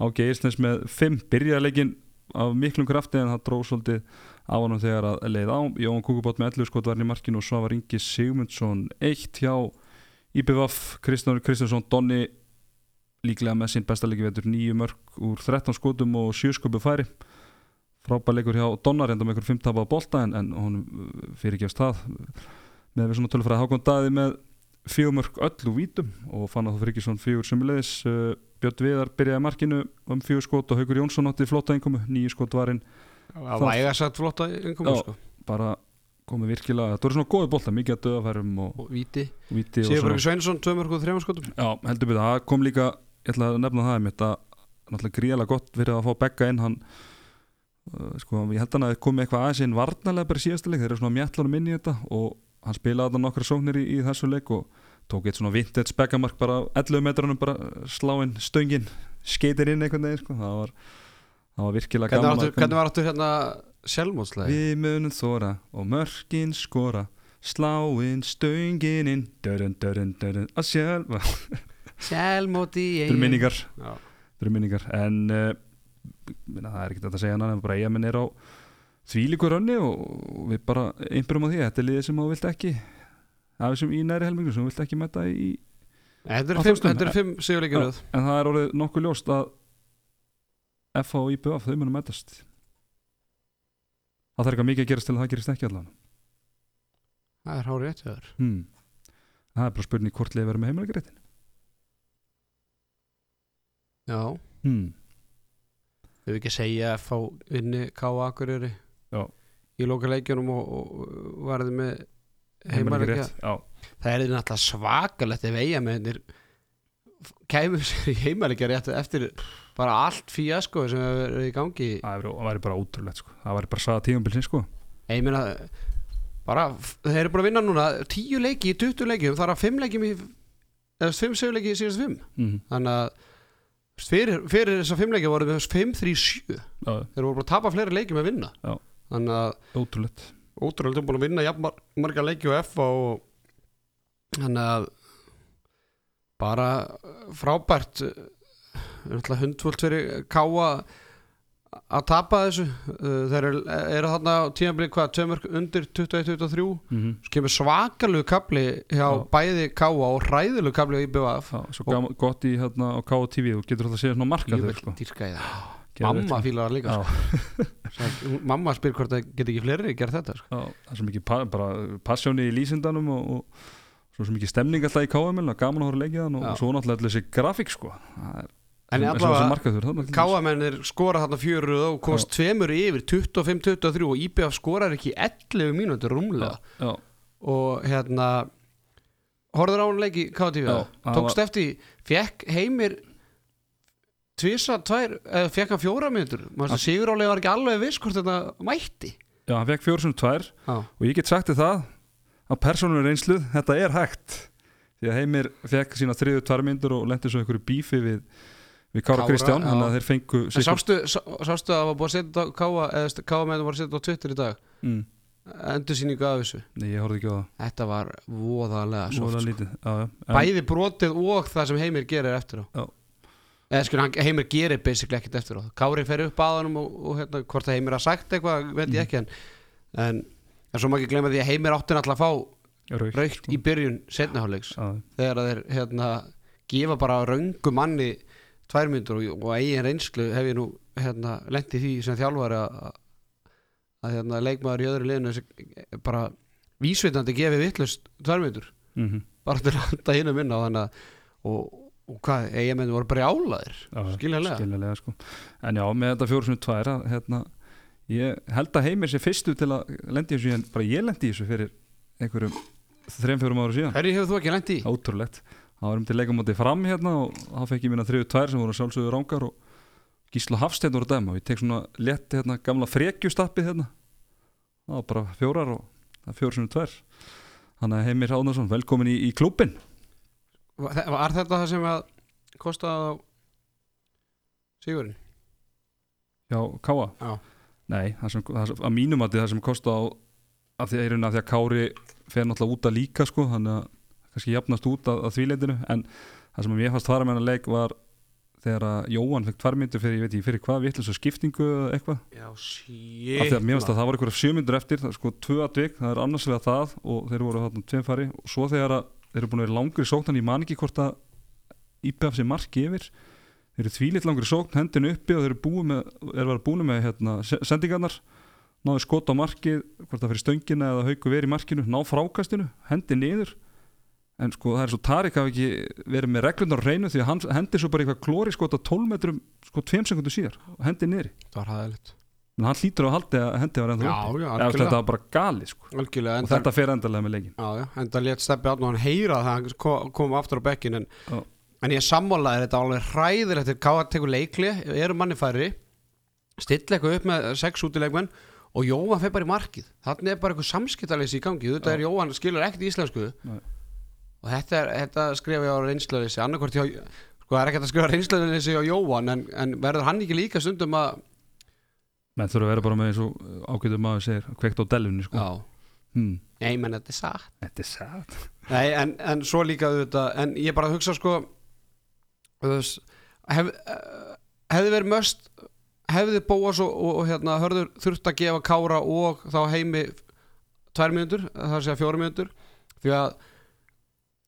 Á Geirsnes með 5 byrjaðleikin af miklum krafti en það dróð svolítið á hann þegar að leið á. Jón Kúkubót með 11 skot var í markinu og svo var Ingi Sigmundsson 1 hjá IBVF, Kristján Kristjánsson Donni líklega með sín besta leiki vetur 9 mörg úr 13 skotum og 7 skopu færi. Frábæleikur hjá Donnar enda með ykkur 5 tapað bolta en, en hún fyrirgefst það. Með við svona tölfræði Hákon Daði með fjögumörk öllu vítum og fann að það fyrir ekki svona fjögur sumulegis uh, Björn Viðar byrjaði markinu um fjögur skot og Haugur Jónsson átti flotta einkomu nýju skot varinn. Það var eiga satt flotta Já. sko. bara komið virkilega, það voru svona góði bolta mikið að döðafærum og, og víti. víti Sigurbergur Sveinsson, tvö mörg og þrejum skotum. Já, heldur betur, það kom líka ég ætla að nefna það einmitt að náttúrulega gríðalega gott verið að fá Begga inn. Hann uh, sko, ég held hann að komið eitthvað aðeins inn varnarlega bara leik, þeir eru svona mjallanum inn í þetta og hann spilaði þarna nokkra sóknir í, í þessu leik og tók eitt svona vintage Beggamark bara á 11 metrunum bara sláinn stöngin skeitir inn einhvern veginn sko. það var, það var virkilega Hvernig gaman áttu- hvernig var áttu hérna sjálfmótslega? Við munum þóra og mörkin skora sláinn stöngin inn dörrun, dörrun, dörrun að sjálfa Sjálfmóti í Þetta eru minningar. Þetta minningar En uh, minna, það er ekkert að segja hana En bara eigamenn er á þvílíkur önni Og við bara einbjörnum á því Þetta er liðið sem þú vilt ekki er sem í næri helmingu sem þú vilt ekki mæta í Þetta Á eru fimm, þetta eru fimm sigurleikir röð. En það er orðið nokkuð ljóst að FH og IBF þau munum mætast Það þarf eitthvað mikið að gerast til að það gerist ekki allan Það er hárið hjá þér hmm. Það er bara spurning hvort liðið verður með heimilegreitin Já, hmm. við við ekki segja að fá vinni K.A. Akureyri Já. í lokaleikjunum og, og varði með Já, Það er náttúrulega svakalegt ef eigamennir kæmur sér í heimalegja rétt eftir bara allt fíasko sem hefur verið í gangi það væri- bara ótrúlegt sko. Það væri bara saga tíumbilsin sko. ég meina bara, þeir eru bara að vinna núna tíu leiki í 20 leikjum, það er að fimm leikjum í eða fimm sigurleiki í síðast fimm mm. þannig að fyrir, fyrir þessa fimm leiki voru við 5-3-7 Já, þeir voru bara að tapa fleiri leikjum að vinna Já. Þannig að ótrúlegt ótrúlega búin að vinna jafn mar- marga leiki og F og þannig að bara frábært náttúrulega hundvöld fyrir Káa að tapa þessu Uh, þeir eru, eru þarna á tímabli hvað, tveimur undir 21-23 mm -hmm. svo kemur svakalegu kapli hjá Já. bæði Káa og hræðilegu kapli á IBF Já, svo gaman, gott í hérna á KTV þú getur alltaf að segja svona marka þau sko. Mamma fílar það líka Já, sko. Mamma spyr hvort það get ekki fleiri gert þetta sko. já, það er svo mikið pa passjóni í lýsindanum og, og svo svo mikið stemning alltaf í KML gaman að horfa þann og, Já. og svo náttúrulega allir þessi grafík sko. Það er en allavega. Káamennir skora þarna fjöru og komast tveimur yfir 25-23 og IBF skorar ekki 11 mínútur rúmlega Já, og hérna horfður á hann leiki KTV Já, tókst eftir, fekk heimir tvisa, tvær eða fekk hann fjóra mínútur? Sigur Álega var ekki alveg viss hvort þetta mætti. Já, hann fekk fjóru sem tvær. Já, og ég get sagt þér það að persónur reynsluð, þetta er hægt. Því að Heimir fekk sína þriðu tvær myndur og lendi svo einhverju bífi við, við Kára, Kára, Kristján, já. þannig að þeir fengu en sástu, sá, sástu að það var búið að setja Káa eða Káa með það var að setja á Twitter í dag? Mm, endursýningu af þessu? Nei, ég horfði ekki á það. Þetta var voðalega soft sko. Bæði brotið og það sem Heimir gerir eftir á. Já. Eða skil, hann, Heimir gerir basically ekkert eftir á. Kári fer upp að honum og, og hérna, hvort að Heimir har sagt eitthvað, veit ég ekki en, en, en svo má ekki glemma því að Heimir átti náttúrulega að fá Raukt, raukt í byrjun setniháleiks Já, þegar þeir hérna, gefa bara röngu manni tvær myndur og, og eigin reynslu hef ég nú hérna, lent í því sem þjálfari að, að, að hérna, leikmaður í öðru liðinu bara vísvitandi gefi vittlust tvær myndur mhm, bara til að handa hinn að minna og og, hvað, eigamennu voru bara álaðir já, Skiljanlega. skiljanlega sko. En já, með þetta fjóru sem tvær að, hérna, ég held að Heimir sé fyrstu til að lendi þessu en bara ég lendi þessu fyrir einhverjum þreim fjórum ára síðan. Hverju hefur þú ekki lent í? Ótrúlegt. Það var um til leikamóti fram hérna og þá fekk ég mína þriðu tvær sem voru sjálfsögðu rángar og Gísla Hafsteinn voru dæma. Og ég tek svona létt hérna gamla frekjustappið hérna. Það var bara fjórar og það er fjórar Var þetta það sem að kostaði á Sigurinn? Já, Káa Já. Nei, það sem, það sem, að mínum að það sem kosta á að því að, að því að Kári fer náttúrulega út að líka sko, þannig að kannski jafnast út að, að þvíleitinu en það sem ég fannst fara með hennar leik var þegar að Jóhann fekk tværmyndu fyrir, ég veit ekki, fyrir hvað, vittlis og skiptingu eða eitthvað, Já, af shit því að mér finnst að það var einhverja sjömyndur eftir, það er sko tvö atvik það er annars vegar það og þeir voru þarna tveim fari. Og svo þegar að þeir eru búin að vera langri sókn, en ég man ekki hvort að IPF sé marki yfir. Þeir eru þvílitt langri sókn, hendinu uppi og þeir eru búin með, er með hérna, se- sendingarnar, náðu skot á markið hvort það fyrir stöngina eða hauku verið í markinu ná frákastinu, hendi niður. En sko það er svo Tarik hafi ekki verið með reglunar á hreinu því að hann hendi svo bara eitthvað klóri skot á 12 metrum sko 2 sekundur síðar og hendi niður Það var hæðilegt en hann hlýtur að haldi að hendi var ennþá Já, já, Eða, þetta var bara gali sko. Og þetta fer endalega með leikin Já, já, en það létt steppi átn og hann heyra það hann kom, kom aftur á bekkin en, en ég sammálaði þetta alveg hræðir eftir káða tekur leikli, eru manni færri stilla eitthvað upp með sex útileikmenn og Jóhann fer bara í markið. Þannig er bara eitthvað samskiptaleysi í gangi þetta er Jóhann skilur ekkert íslensku. Nei. og þetta, er, þetta skrifa ég á reynslöðleysi annarkvort hjá sko það er ekkert að skrifa reynslöðleysi hjá Jóhann en, en verður hann ekki líka stundum að menn þurfa að vera bara með eins og ágætum maður segir kveikt á delunni sko. hmm. nei menn þetta er satt. Þetta er sætt Nei, en, en svo líka auðvitað, en ég bara hugsa sko veist, hef, eh, hefði verið möst hefði Bóas og, og, og hérna hörður þurft að gefa Kára og þá heimi tvær mínútur, það er að fjóra mínútur því að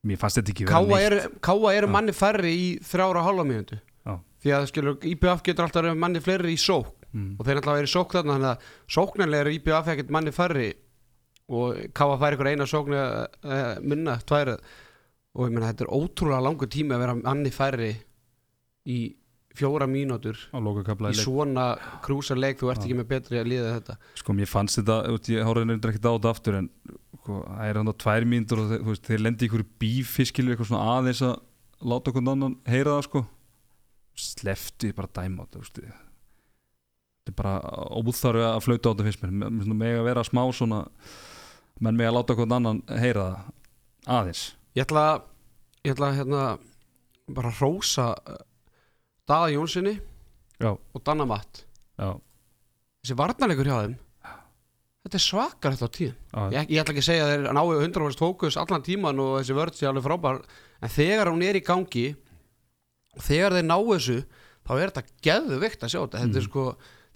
mér fannst þetta ekki Káa eru, Káa eru manni færri í þrjára hálfa Já. því að skilur, IPF getur alltaf verið manni fleiri í sók mm. og þeir alltaf verið í sók þarna þannig að sóknarlega eru IPF ekkert manni færri. Og Káa fær ykkur eina sókn eða eh, minna, tvær. Og ég meina þetta er ótrúlega langur tími að vera manni færri í fjóra mínútur í svona krúsa leik. Þú ert ekki með betri að líða þetta. Sko mér fannst þetta, ég háraði nefndir ekkert á þetta aftur en sko, það er hann á tvær mínútur og veist, þeir lendi einhverju bífiskilu eitthvað svona aðeins að láta okkur annan heyra það sko. Sleftu ég bara að dæma á þetta. Þetta er bara óþarfi að flauta á þetta fyrst mér. Mega að vera smá svona menn mega að láta okkur annan heyra það aðeins. Ég ætla, ég ætla að hérna bara hrósa eh, Daða Jónssoni og Danna Matt. Já, þessi varnarleikur hjá þeim þetta er svakar þetta á já, ég, ég ætla ekki að segja að þeir náu 100% fókus allan tíman og þessi vörð sé alveg frábær en þegar hún er í gangi og þegar þeir ná þessu þá er þetta geðvikt að sjá þetta. Þetta er Mhm. sko,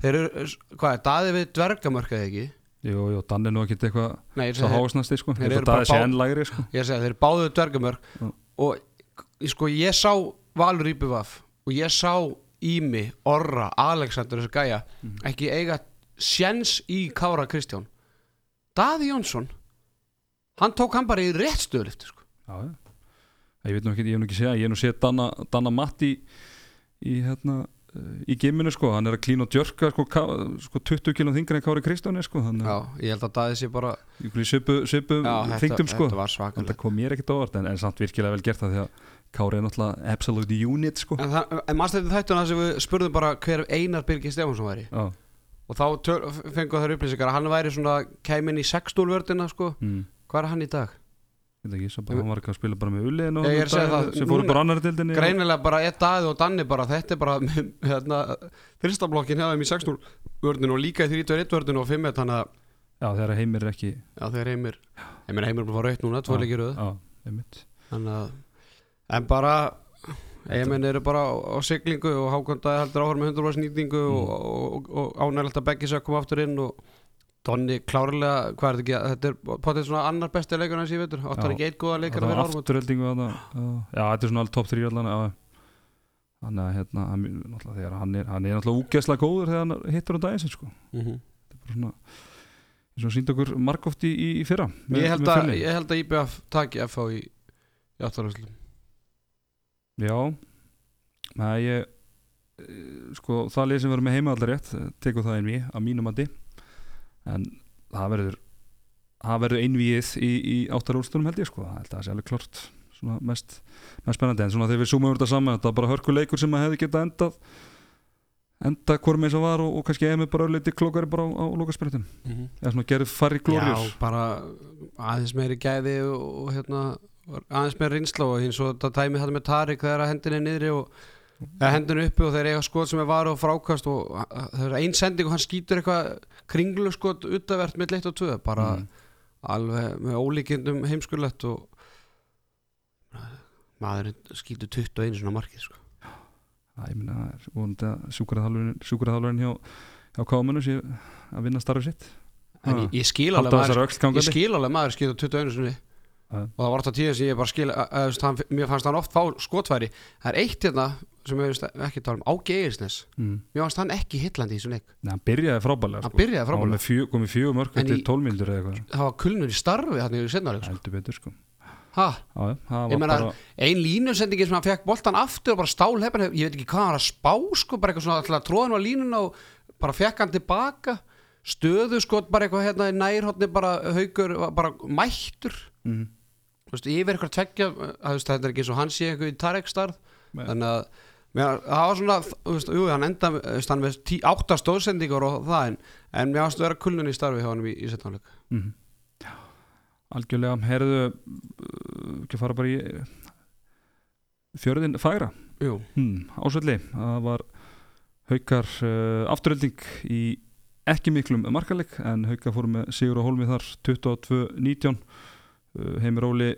þeir eru, hvað er daði við dvergamörk eða ekki jú, jú, Dan er nú ekkert eitthvað svo hásnasti sko, að bara það sé bá- enn lægri sko ég segi, þeir eru báðu dvergamörk Já. og sko, ég sá Valur Íbjöfaf og ég sá Ími, Orra, Alexander þessu gæja, Mhm. ekki eiga sjens í Kára Kristján Daði Jónsson hann tók hann bara í rétt stöðlift sko. Já. Ég veit nú ekki, ég hef nú ekki segja, ég hef nú séð Danna, Danna Matt í, í, hérna, í giminu sko, hann er að klína og djörka sko, sko 20 kg þingra en Kári Kristjáni sko, þannig Já, ég held að Daði sé bara að í Já, þetta, þingdum sko, þetta var þetta svakalegt kom mér ekkert ávart en, en samt virkilega vel gert það því að Kári er náttúrulega absolute unit sko. En, það, en maður stætti þættuna sem við spurðum bara hver Einar Birgir Stefánsson væri Já, og þá töl, fengu þær upplýsingar að hann væri svona kæminn í sextúlvördina sko. mm, hvað er hann í dag? Ekki, bara, hann var ekki að spila bara með uliðin og sem fóru bara annar dildinni Greinilega bara er Daði og Danni bara þetta er bara hérna, fyrsta blokkin hefðum í sextúlvördinu og líka í 31 vördinu og 5 þannig að Já, þegar heimir er ekki já, þeir heimir heimir heimir er bara raut núna, tvo Já, leikir röð. Já, einmitt. Þannig að en bara Eimenn eru bara á, siglingu og Hákondaði heldur áhör með 100% nýtingu og, og, og, og ánægilegt að Beggi sér að koma aftur inn og Donni klárlega, hvað er þetta ekki þetta er potið svona annar besti leikur hans ég veitur áttar ekki eitt góða leikar Það að vera árum afturöldingu þarna, já, já, þetta er svona top 3 allan. Þannig að hérna, hann, náttúrulega, þegar hann, er, er náttúrulega úgeðslega góður þegar hann hittur á daginn sinn, sko. mm -hmm. Þetta er bara svona eins og sínd okkur margóft í, í, fyrra með- ég, held að, ég held að IBF taki FH í, í áttarhúslu Já. Nei, ég eh, sko, það lið sem verður með heima allar rétt tekur það einví að mínum andi en það verður það verður einvíið í, í áttarúrstunum held ég sko, það held að það sé alveg klart svona mest, mest spennandi. En svona þegar við zoomum þetta saman, þetta er bara hörkuleikur sem að hefði getað endað enda hvorm eins og var og, og kannski með bara ölliti klokari bara á, á lokasprettin mm -hmm. eða svona gerð farri glóriur Já, bara aðeins meiri gæði og, og hérna aðeins meiri reynsla og eins og þetta tæmi þetta með Tarik þegar að hendin er niðri og hendin uppi og þeir eiga skot sem er varu og frákast og það er ein sending og hann skýtur eitthvað kringlu skot utavert með leitt og tvö bara Mm. alveg með ólíkindum heimskulegt og maðurinn skýtur 21 svona markið sko. Það, ég minna, er að sjúkraþálurinn hjá, hjá kámanu sé að vinna starfið sitt en ég, ég skil alveg maður, ég skil alveg maður skýtur 21 sinni Já. og það var alltaf tíða sem ég bara skil að, að, að, mér fannst hann oft fá skotfæri það er eitt hérna sem við ekki tala um Ági Eirisnes, mm. mér fannst hann ekki hillandi í þessu leik, Nei, hann byrjaði frábælega hann sko. byrjaði Hann frábælega fjö, komið fjögur mörg En eftir tólmildur eða eitthvað. Það var kulnur í starfi hann í setnarleik sko. heldur betur sko. Ha, Já, Ég meina, bara ein línusendingi sem hann fekk boltan aftur og bara stál hefn, ég veit ekki hvað hann var að spá sko, bara eitthvað svona tróðan á línuna og bara fekk hann tilbaka. Stöðu skot bara eitthvað hérna í nærhóttni bara haugur, bara mættur. Mm. þú mér, það var svona, þú veist, jú, hann enda hann með tí, átta stóðsendingar og það en, en mér ástu að vera kulnun í starfi hjá hann í, í setnáleik Mm. algjörlega herðu uh, ekki fara bara í uh, fjörðin Jú, hmm, ásvelli, það var haukar uh, afturölding í ekki miklum markaleg en haukar fóru með Sigur og Holmi þar 22-19 uh, Heimir Óli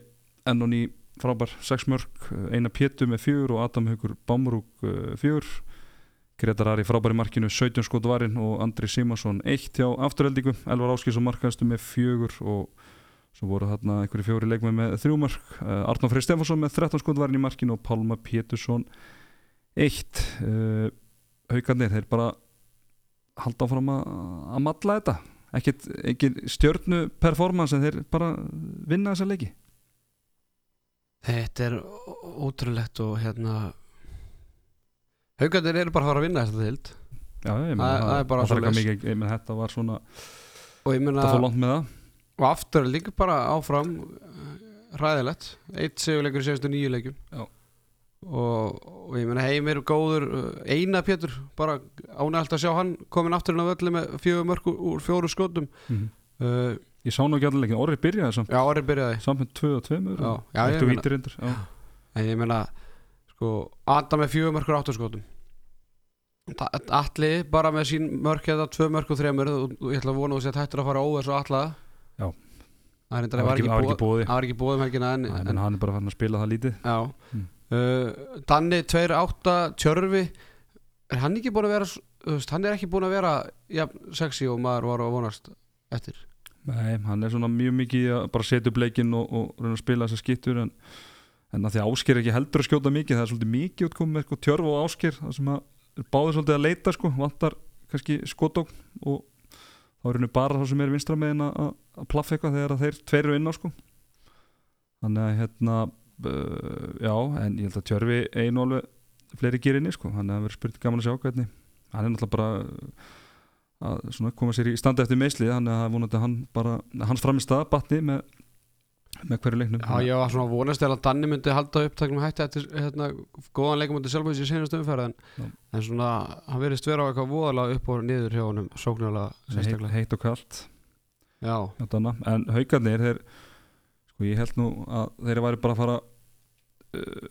enn og ný frábær 6 mörg, uh, eina Pétu með fjögur og Adam Haukur Bámrúk uh, fjögur. Gretar Ari frábær í markinu 17 skot varinn og Andri Simarsson 1 hjá afturöldingu, Elvar Áskís og markaðastu með fjögur og svo voru þarna einhverju fjóri leikmenn með þrjú mörg uh, Arnór Freyr Stefansson með 13 skot varinn í markinu og Pálma Pétursson 1 uh, haugarnir, þeir bara halda áfram að, matla þetta. Ekkert stjörnu performance en þeir bara vinna þessa leiki Þetta er ótrúlegt og hérna Haugandir eru bara að fara að vinna þetta þild Já, ég meina, Það- það er bara svoleiðis. mikið, ég meina, þetta var svona og ég meina þetta fór langt með það. Og aftur líka bara áfram uh, hræðilegt. Eitt sigurleikur í segastu nýju leikjum. Já. og, og ég meina heimir góður uh, eina Pétur bara ánægt að sjá hann komin aftur inn á völlu með fjögur mörg úr, fjóru skotum. Mm uh, Ég sá nú ekki allir leikin, orðið byrjaði samt. Já orðið byrjaði. Samt með 2 og 2 mörg Já, já, ég meina- en ég meina sko Adam með fjögur mörg úr áttu skotum Alli bara með sín mörg eða tvö mörg og þremur og, og ég ætla að vona að þú sér hættur að fara óvers og alla Já. það er var ekki, það var ekki bóði var ekki bóðum helgina en, hann er bara fann að spila það lítið. Já. Mm. uh, Danni 2-8 Tjörfi Er hann ekki búin að vera Hann er ekki búin að vera sexy og maður var að vonast eftir Nei, hann er svona mjög mikið að bara setja upp leikinn og, og reyna að spila þessar skittur en, en að því að Ásker er ekki heldur að skjóta mikið það er svolítið mikið útkomið sko, tjörf og Ásker það sem að báðir svolítið að leita sko, vantar kannski skotókn og þá er henni bara það sem er vinstra megin að, að- plaffa eitthvað þegar þeir inn á sko. Þannig að hérna uh, já, en ég held að tjörfi einu alveg fleiri gýr inni sko. Þannig að það verður spurt gaman að sjá hvernig. Hann er náttúrulega bara að koma sér í standa eftir meðslið þannig að vonandi hann bara hans framist að batni með, með hverju leiknum. Já, ég var svona vonast eða að Danni myndi halda upptaknum hætti eftir hérna, góðan leikum undir sjálfhæðis í senastu umferð en, en svona, hann verðist vera á eitthvað voðalega upp og niður hjá honum sérstaklega. Heitt og kallt Já, en haugarnir þeir, sko ég held nú að þeir væri bara að fara uh,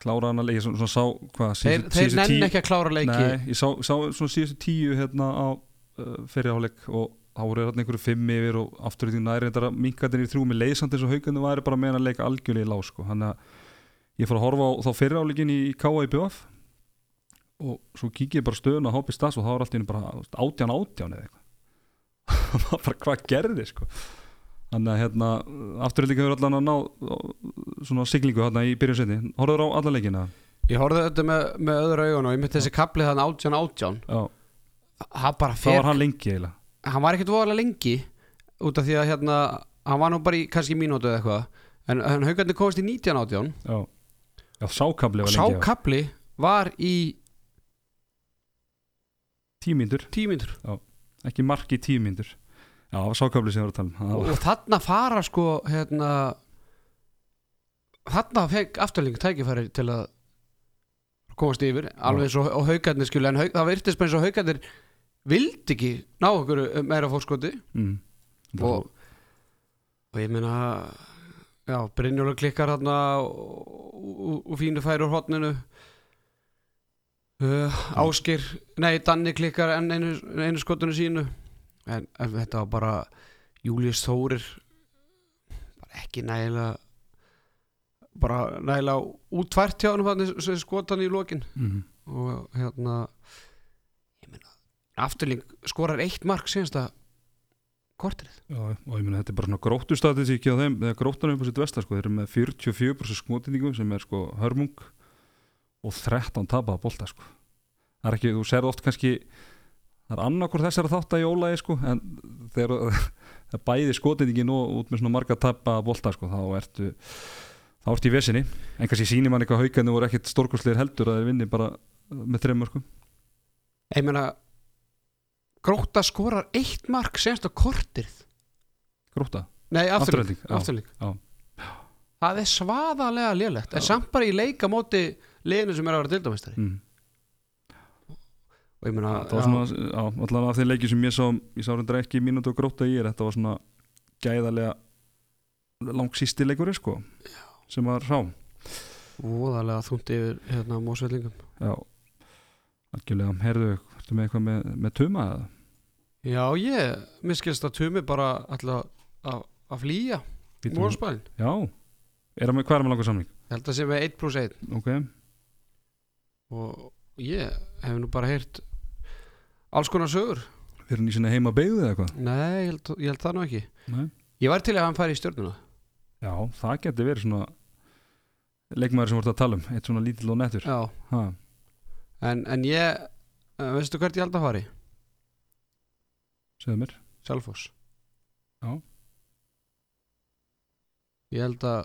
klára hann að leiki svona, svona sá hvað þeir, síðustu- þeir síðustu nenni tíu- ekki að klára leiki Nei, ég sá, sá svona síðustu tíu hérna á uh, fyrirháleik og þá voru hérna einhverju fimm yfir og aftur í því næri þetta minkaðin í þrjú með leysandi eins og haugarnir væri bara með hann að leika algjörlega í lá sko. þannig að ég fór að horfa á þá fyrirháleikin í, í K.A. í BF og svo kíkið ég bara stöðun á HB Stas og þá var allt í henni bara átján átján eða eitthvað hvað gerði sko þannig að hérna afturhalding hefur allan að ná svona siglingu hérna í byrjun setni horfður á alla leikina? Ég horfði þetta með, með öðru augun og ég myndi þessi kapli þannig átján átján. Já, það var hann lengi eiginlega. Hann var ekkert voðalega lengi út af því að hérna hann var nú bara í kannski mínútu eða eitthvað. En, en haugarnir komast í 19 átján. Já, já sákabli var lengi já. kapli var í tímyndur, tímyndur ekki marki tímyndur Já, sákabli sem ég var að tala um. Og, þarna fara sko hérna þarna fekk afturling tækifæri til að komast yfir alveg eins og, og haugarnir skilja. En haug, það virtist bara eins og haugarnir vildi ekki ná okkur meira fórskoti mm. og, og ég meina já, Brynjóla klikkar hérna og, og, og fínu færi úr hotninu uh, Áskir nei, Danni klikkar enn einu, einu skotinu sínu en, en þetta var bara Július Þórir bara ekki nægilega bara nægilega útvært hjá hann sem skotan í lokin. Mm og hérna afturling skorar eitt mark síðansta kortrið Já, og ég meina þetta er bara svona gróttu statisíki á þeim, þegar gróttan er upp á sitt vestar sko, þeir eru með 44% skotendingu sem er sko hörmung og 13 tapaða bolta sko. Það er ekki, þú serð oft kannski það er annarkur þessar þátt að jólaði sko en þegar það er bæði skotendingin og út með svona marga tapaða bolta sko, þá ertu þá ertu í vesinni, en kannski sýnir mann eitthvað haugandi voru ekkit stórkursleir heldur að þeir vinni bara með þreim mörgum ég meina gróta skorar eitt mark síðansta kortrið gróta, nei, já. það er svaðalega lélegt en samt bara í leika móti liðinu sem er að vera dildamestari mm. Og ég meina það var svona, já, allavega af þeim leikjum sem ég sá ég sá reyndar ekki mínútu og gróta í er þetta var svona gæðarlega langsýsti leikur sko, sem var rá voðalega þúnt yfir hérna mósveillingum já, algjörlega herðu, ertu með eitthvað með, með tuma eða? já, ég, mér skilst að Tumi bara alltaf að, að flýja mósbælin, já, er það með er með langar samning? Ég held að sé með 1 plus 1 ok, og ég hef nú bara heyrt alls konar sögur. Hann í sinna heima beigðu eða eitthvað? Nei, ég held, ég held það nú ekki. Nei. ég var til að hann færi í stjórnuna já, það geti verið svona leikmaður sem voru að tala um eitt svona lítill og nettur. En, en ég eh, veistu hvert ég held að fari? segðu mér. Selfoss. Já. Ég held að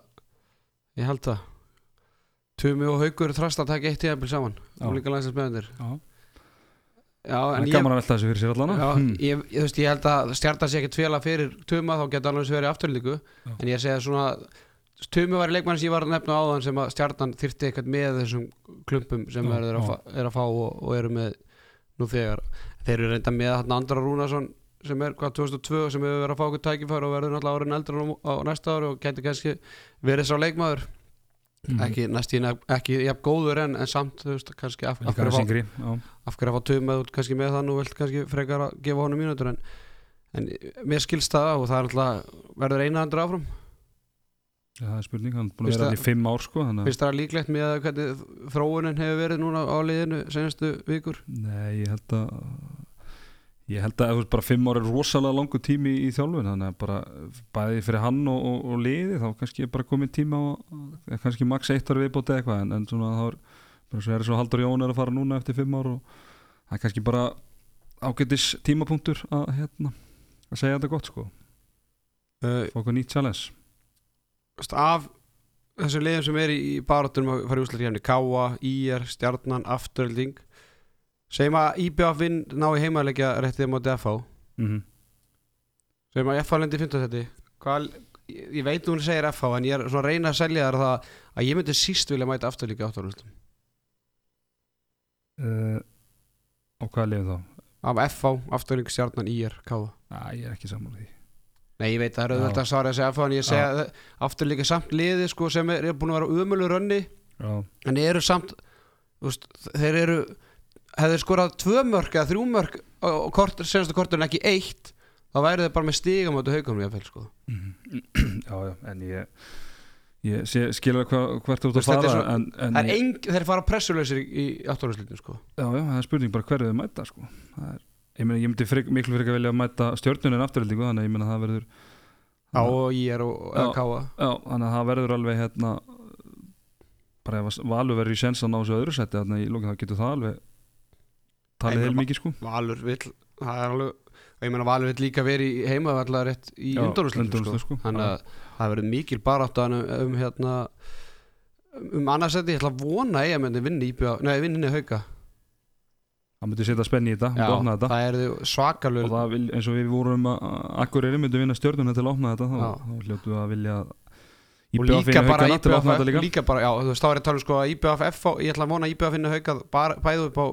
Ég held að Tumi og Haukur þrast að taka eitt tíðanbíl saman. Já. og líka landsinsmeðandir já, Já, en ég, já, Hmm. ég, ég, veist, ég held að stjarta sér ekkert fela fyrir Tuma þá geta alveg verið afturlíku en ég segja svona Tumi var í leikmann sem ég var að nefna áðan sem að stjartan þyrfti eitthvað með þessum klumpum sem Já, er, að, fá, er að fá og, og eru með nú þegar. Þeir eru reynda með hann Andra Rúnarsson sem er hvað 2002 sem hefur verið að fá okkur tækifæri og verður náttúrulega árin eldur á, á næsta ári og getur kannski verið sá leikmaður Mhm. ekki næstíðin ekki jafn góður en, en samt þú veist kannski af, af, hverju af hverju að fá töm með út kannski með þann og vilt kannski frekar að gefa honum mínútur en, en mér skilst það og það er alltaf verður eina andur áfram? Já, það er spurning, hann er búin að vera allir í fimm ár sko, finnst það líklegt með að hvernig þróunin hefur verið núna á liðinu senastu vikur? Nei, ég held að ég held að veist, bara fimm ára er rosalega langu tími í þjálfun þannig að bara bæði fyrir hann og, og, og liði þá kannski er bara komið tíma og kannski max eitt ára viðbóti eitthvað en, en svona þá er bara svo er svo Haldur Jón er að fara núna eftir fimm ár og það er kannski bara ágætis tímapunktur að hérna að segja þetta gott sko. Uh, fá okkur nýtt challenge. af þessum liðum sem er í, í barátunum að fara í úslæðkjæfni Káa, IR, Stjarnan, Afturölding segjum að IBF vinn ná í heimaðleikja réttið móti FH mm -hmm. segjum að FH lendi 15 seti hvað, ég ég veit hún segir FH en ég er svona að reyna að selja þar það að ég myndi síst vilja mæta afturlíka áttarústum uh, og hvað lifið þá? af FH, Afturölding, Stjarnan, IR, Káa Æ, ég er ekki saman því. Nei, ég veit það er Já. auðvitað að svara að segja FH en ég segja að afturlíka samt liði sko, sem er, er búin að vera umölu rönni. Já, en eru samt veist, þeir eru hefur skorað tvö mörk eða þrjú mörk á á kort, senastu kortur en ekki eitt þá væri þeir bara með stígam áttu haugunum ég fæl sko Mhm. já, já, en ég ég sé, skilur hvað, hvert þú ert að fara svo- en, en Það er eng, þeir fara pressuleysir í, í átturhúslítinu sko já, já, það er spurning bara hverju þau mæta sko. það er, ég, meni, ég myndi frik, miklu fyrir að vilja mæta stjörnunin afturhaldingu þannig að ég meina það verður á og í er og Já. káa já, þannig að það verður alveg hérna bara ef að Valur verður í sens að ná þessu öðru seti þannig að í lókinn þá getur það alveg talið heil mikið sko Valur vill, það er alveg og ég meina Valur vill líka verið í heimavallar rétt í Já, undurúslítinu sko. sko. þannig að það verður mikil barátt um, um hérna um annarsætti, ég ætla að vona að ég myndi vinni íbjöða, nei vinni hauka það myndi setja spenni í þetta, opna þetta það er svakalur og það vil, eins og við vorum að Akureyri myndi vinna stjörnuna til að opna þetta þá, Já. þá hljótu við að vilja og líka bara að IBF líka bara, já, þú veist, þá er ég að tala um sko að IBF ég ætla að vona að IBF finna haukað bara, bæðu upp á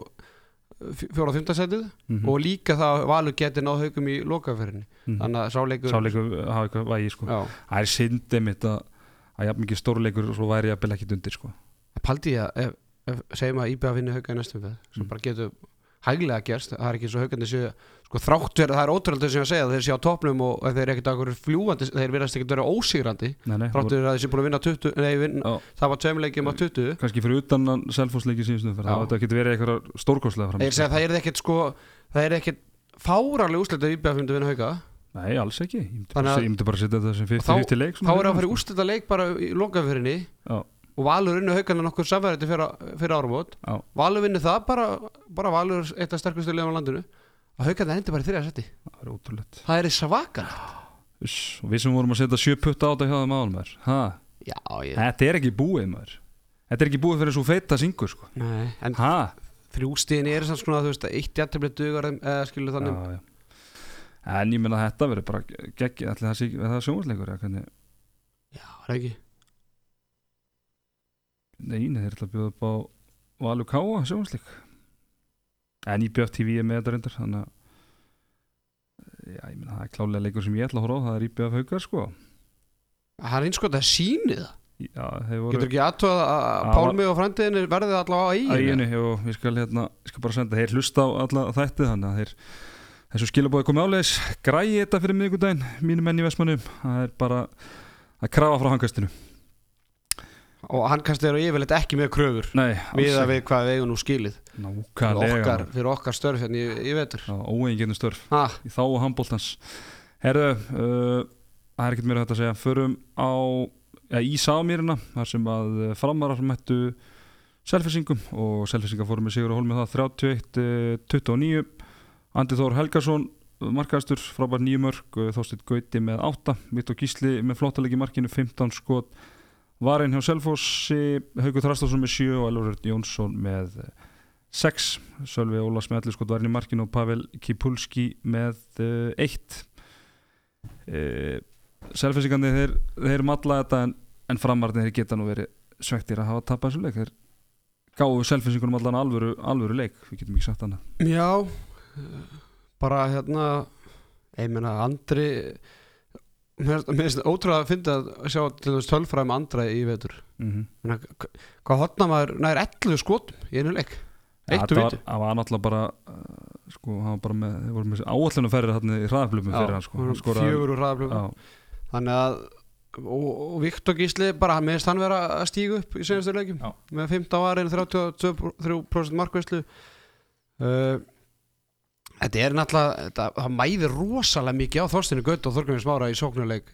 fjóra og fymtasætið Mhm. og líka það að Valur geti náð haukum í lokaferðinni Mhm. þannig að sáleikur sáleikur hafa eitthvað vægi sko. já, það er syndið mitt að að jafn mikið stórleikur og svo væri jafnvel ekkit undir sko. paldi ég að segjum að IBF finna hauka í næstum við sem Mm. bara getur hæglega gerst, það er ekki svo haugandi sko þrátt verið, það er ótrúlega ég að segja þeir séu á topnum og þeir eru ekkert okkur fljúandi þeir verðast ekkert vera ósigrandi. Nei, nei, þrátt verið að þeir séu búin að vinna 20 nei, vin, það var tveimleikjum á 20 kannski fyrir utan selfosleiki síðustu það getur verið eitthvað stórkostlega fram að það er ekkert sko það er ekkert fárarlega að IBF myndi vinna hauka. Nei, alls ekki, ég myndi bara, að- setja þetta sem Og þá- 50-50 leik þá er að fara í úslita leik bara í lokafyrinni Já. Og Valur unnu haugana nokkur samverðandi fyrir, fyrir áramót. Valur vinni það bara, bara Valur eitt af sterkustu liðum á landinu. Að haugana endi bara í þriða seti Það er ótrúlegt. Það er svakar og Við sem vorum að setja 7 putta á þetta hjá áðan maður? Já, ég, Þetta er ekki búið maður. Þetta er ekki búið fyrir svo feita syngur sko. nei, en þrjústíðin er svona þú veist að eitt jættiblið dugar eða skilur þannig. Já, já. En ég menna að þetta verður bara geggi Ætli það það hvernig, Já, það er ekki Nei, nei, þeir ætla að bjóða upp á Valur Káa sjónvarsleik En í BF TV er með þetta reyndar Þannig að Já, ég menna það er klálega leikur sem ég ætla að horfa á Það er í BF Haukar sko. Það er eins og þetta sýnið það. Já, voru Getur ekki aðtöða að Já, Pálmi og frændiðinni verðið allavega á eiginu Æginu, og við skal, hérna, ég skal bara senda þeir hlusta á alla þætti þannig að þeir þessu skilabóði komið áleiðis. Græði þetta fyrir miðgudaginn, mínu menn í Vestmannum það er bara að krafa frá hangastinu Og hann kannski eru yfirleitt ekki með kröfur Nei, Miða við hvað við eigum nú skilið. Okkar, fyrir okkar störf hérna í, í vetur. Óeiginu störf ha, í þá og handbóltans Herðu, uh, það er ekkert mér að þetta að segja. Förum á ja, í Sámýrina þar sem að uh, framarar mættu selfisingum og selfisingar fórum með Sigur og Holmið það 31-29 Andi Þór Helgason markaðastur, frábær nýju mörg Þorsteinn Gauti með 8 Vitt og Gísli með flottalegi markinu 15 skot Varinn hjá Selfossi Haugur Þrastásson með 7 og Elvar Örn Jónsson með 6 Sölvi Ólas með 11 skot varinn í markinu og Pavel Kipulski með 1 uh, Selfossikandi þeir, þeir matla þetta en, en framarðin þeir geta nú verið svektir að hafa tapað þessu leik. Þeir gáðu Selfossingunum allan alvöru, alvöru leik við getum ekki sagt annað. Já eh, Bara hérna Ég meina Andri Mér finnst ótrúlega að finna að sjá til þess tölfræðum Andra í vetur. Mm -hmm. Hvað hotna maður nær 11 skotum í einu leik? Eitt og það viti það var náttúrulega bara uh, sko, hann var bara með, þeir voru með áallinu ferðir hann í hraðaflupum fyrir hann sko. Fjögur úr ræðaflöfum Já, Þannig að og, og Viktor Gísli bara meðist hann vera að stígu upp í senastu leikjum. Já. með 15 varin 32% markvæslu uh, Þetta er náttúrulega þetta, það mæðir rosalega mikið á Þorsteinu Gött og Þorgrymur Smára í sóknuleik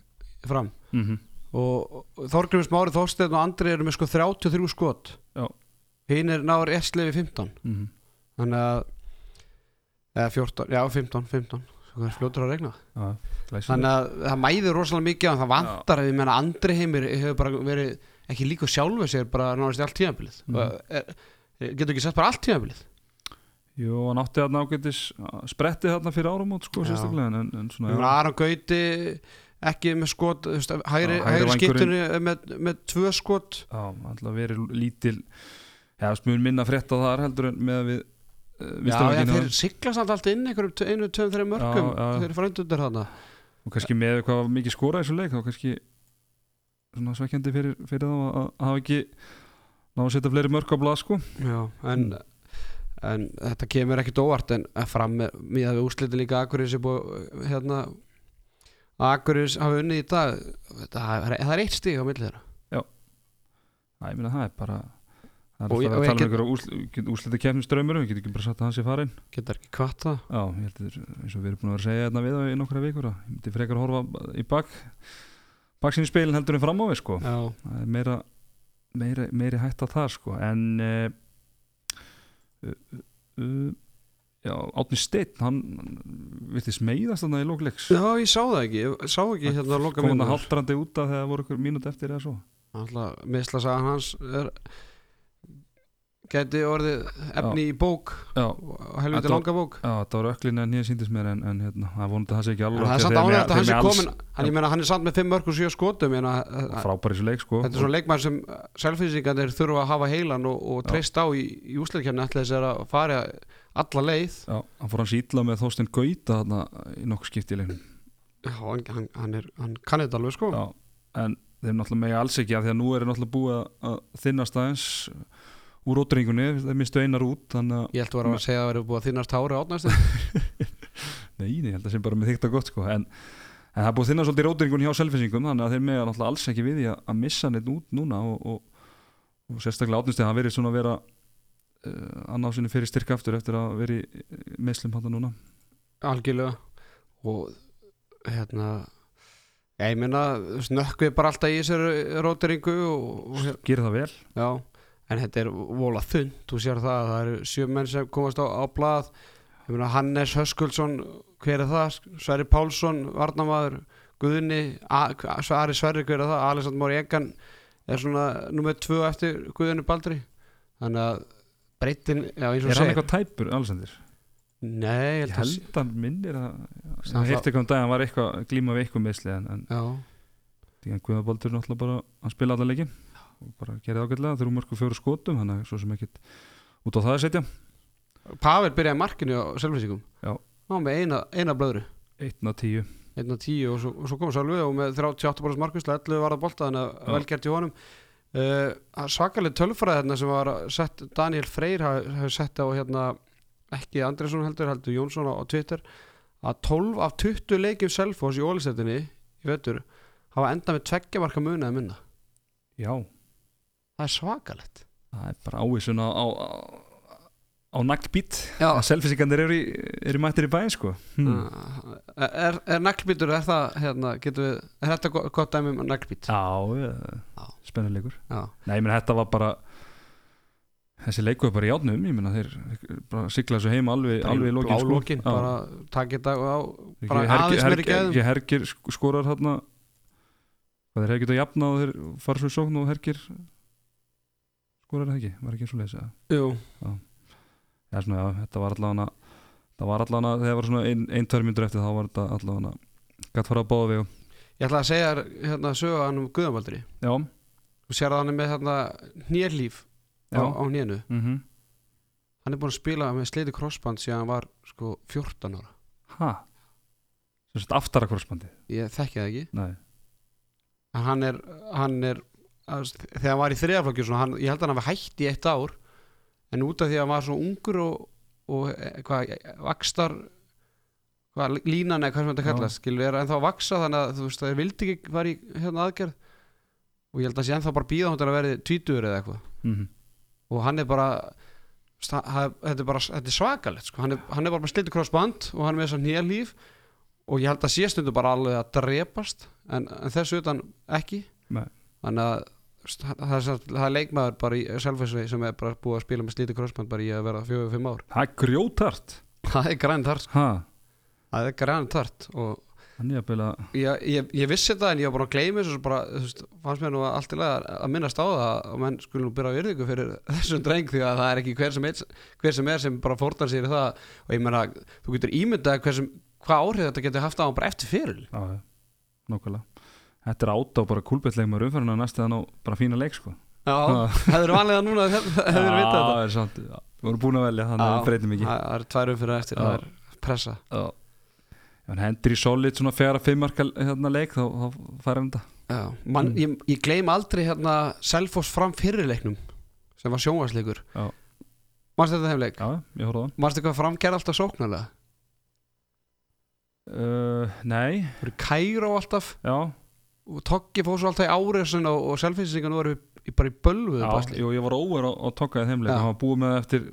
fram. Mm og, og Þorgrymur Smári, Þorstein og Andri eru með sko 33 skot. Já. hinn er náður ett slefi 15 -hmm. þannig að eða 14, já 15, 15 það er fljótur að regna Já, þannig að það mæðir rosalega mikið en það vantar að ég menna Andri heimir hefur bara verið ekki líka sjálfu sér bara náðast í allt tímabilið. Mhm. og er, getur ekki sett bara allt tímabilið Jú, hann átti þarna ágætis spretti þarna fyrir áramót sko, Já. sérstaklega en, en svona, Aron Gauti ekki með skot veist, hægri, hægri hægri skiptunni með, með tvö skot. Já, alltaf verið lítil Já, smur minna frétt á þar heldur en með að við uh, já, já, þeir sigla samt alltaf inn einhverjum einu, tveim, þreim mörgum þeir eru frændur þarna. Og kannski með hvað mikið skora í þessu leik þá kannski svona svekkjandi fyrir, fyrir þá að, að hafa ekki ná að setja fleiri mörg á blað sko. Já, en en þetta kemur ekkit óvart en að fram með, með við úslitin líka Akureyri sem búið hérna Akureyri hafa unnið í dag. Það er, það er eitt stig á milli þeirra. Æ, ég meina það er bara það er Og alltaf að tala um einhverja úsl, úslita kefnisdraumur við getum ekki bara sagt að hans sé farin getur ekki kvart það. Já, ég held að eins og við erum búin að vera að segja þetta við það í nokkra vikur að ég myndi frekar að horfa í bak baksinni speilin heldur en fram á við sko. Já, er meira meiri, hætt að það sko. En já, Átni Steinn hann virtist meiðast þarna í lókleiks já, ég sá það ekki. Ég sá ekki hérna að loka kom hann mínútur. haldrandi út af þegar það voru mínúti eftir eða svo. Alltaf mislasagan hans. Er, geti orðið efni í bók já, og var- langa bók. Já það var öklin en ég síndist mér en, en hérna, það vonandi að það sé ekki alveg það er samt ánægt að hann sé komin hann, meina, hann er samt með 5 mörg og 7 skotum ég meina, að- frábær í þessu leik sko. þetta er svona leikmann sem selfinsíkandir þurfa að hafa heilan og, og Já. treyst á í, í úsleikjarni ætla þess að fara alla leið. Já, hann fór hans ítla með Þorstein Gauta þarna í nokkuð skipti í leiknum. Já, hann, hann, hann, er, hann kann þetta alveg sko. Já, en þeir náttúrulega megi alls ekki af því að nú er náttúrulega búið að- að þinnast aðeins úr ódringunni, það mistu einar út þannig að, Ég held að vera að segja að það verið búið að þinnast hári átnæstu nei, ég held að sem bara með þykta gott sko, en, en það er búið að þinna svolítið ródringun hjá selfinsingum, þannig að þeir með náttúrulega alls ekki við í að, að missa neitt út núna og, og, og sérstaklega átnustið það verið svona að vera uh, annað sinni fyrir styrka aftur eftir að veri meðslum hann núna. Algjörlega. Og hérna Ég meina, snökkvið bara alltaf í þessari róteringu og, gerir það vel, Já, en þetta er vola þund, þú sér það að það eru sjö menn sem komast á, á meina Hannes Höskuldsson hver er það, Sverri Pálsson Varnamaður, Guðni A- Svari Sverri, hver er það, Alexander Móri Egan er svona nummer tvö eftir Guðinu Baldri. Þannig að breytin, já er hann eitthvað tæpur, Alessandir? Nei, ég held að minnir að Það eitthvað um dag að hann var glíma við eitthvað meðsli en, en að Guðabaldur náttúrulega bara að spila alla leikin og bara gerði ágætlega þrjú mörg og fjóru skotum þannig að svo sem ekkit út á það að setja. Pavel byrjaði markinu á selvlýsingum Já. Ná með eina, eina blöðru. 1-10 1 og 10 og svo, svo kom Sölvi og með 38% markvisla 11 var það bolta þannig að Já. vel gert í honum. Uh, svakaleg tölfræði hérna sem var sett Daniel Freyr hafi sett á hérna ekki Andresson heldur heldur Jónsson á, á Twitter að 12 af 20 leikjum Selfoss í ólistetinni í vettur hafa endað með tveggja marka muna eða minna. Já, það er svakalegt það er bara ávísun á, á, á, á naglbít að selfisingarnir eru, í- eru mættir í bæinn sko hmm. uh, er, er naglbítur er það hérna, við, er þetta gott, dæmi um naglbít Já, Já. spennuleikur. Nei, ég menn þetta var bara þessi leikur var bara í átnum ég menna þeir bara sigla þessu heim alveg, alveg í lokin sko. blálókin, Já. bara takk þetta á bara aðeins meiri Hergir- gæðum. ekki hergir sk- skorar hérna hvað þeir hefði getað jafna og þeir fara svo í sókn og hergir skorar það ekki, var ekki eins og leysa Jú, já, svona, já, þetta var allavega það var allavega, þegar var svona ein, ein tvær myndur eftir þá var þetta allavega gætt fara að báða við Ég ætla að segja hérna sögu hann um Guðamaldri já, Þú sér að hann er með hérna hnérlíf á, á hnénu. Mhm. Hann er búin að spila með sleiti crossband síðan hann var sko 14 ára. Ha? Sem sagt aftara korsbandi Ég þekki það ekki. Nei, En hann er, hann er að, þegar hann var í þriðaflokki svona, hann, ég held að hann hafi hætt í eitt ár en út af því að hann var svo ungur og, og eh, hvað, vakstar hvað, línan eða hvað sem þetta kallast skilur er ennþá að vaksa þannig að þú veist það vildi ekki var í hérna aðgerð. Og ég held að sé ennþá bara býða hún til að verði tvítur eða eitthvað. Mhm. Og hann er bara það- þetta er bara þetta er svakalegt sko. hann, er, hann er bara með slitið crossband og hann er með þess að nýja líf. Og ég held að sé stundu bara alveg að drepast en, en þessu utan ekki. Nei. þannig að það er, það leikmaður bara í selfisvei sem er bara búið að spila með slítið crossband bara í að vera fjögur, fimm ár. Það er grjótart það er græn tart ha, það er græn tart og hann að bila ég, ég, ég vissi þetta en ég var bara að gleyma þessu bara, þú veist, fannst mér nú allt í lagi að- minnast á það að menn skulle nú byrja á yrðingu fyrir þessum dreng því að það er ekki hver sem er, hver sem, er sem bara fórnar sér í það. Og ég meina, þú getur ímyndað sem, hvað áhrif þetta getur haft á hann bara eftir fyrir nákvæmlega Þetta er átt á bara kúlbettleik með umferðina næstu þannig á bara fína leik sko. Já, það eru vanlega núna hefur vitað Já, þetta. það er sant já, Við vorum búin að velja, þannig að Já, við breytum ekki. Það það er tvær umfyrir eftir, Já. það er pressa. Já. Hann hendur í solid svona fjara fimmarka hérna leik þá, þá fær hann þetta. Já, man, Mm. ég, ég gleym aldrei hérna Selfoss fram fyrirleiknum sem var sjónvarsleikur Já. Manstu þetta þeim leik? Já, ég horfði á Manstu hvað fram gerði alltaf sóknarlega? það uh, Nei, Það og Toggi fór svo alltaf í áriðsinn og, og selfinsingan voru í, bara í bölvuðu já jú, ég var óver á, á tokkaði þeim leik. Já. hann var búið með það eftir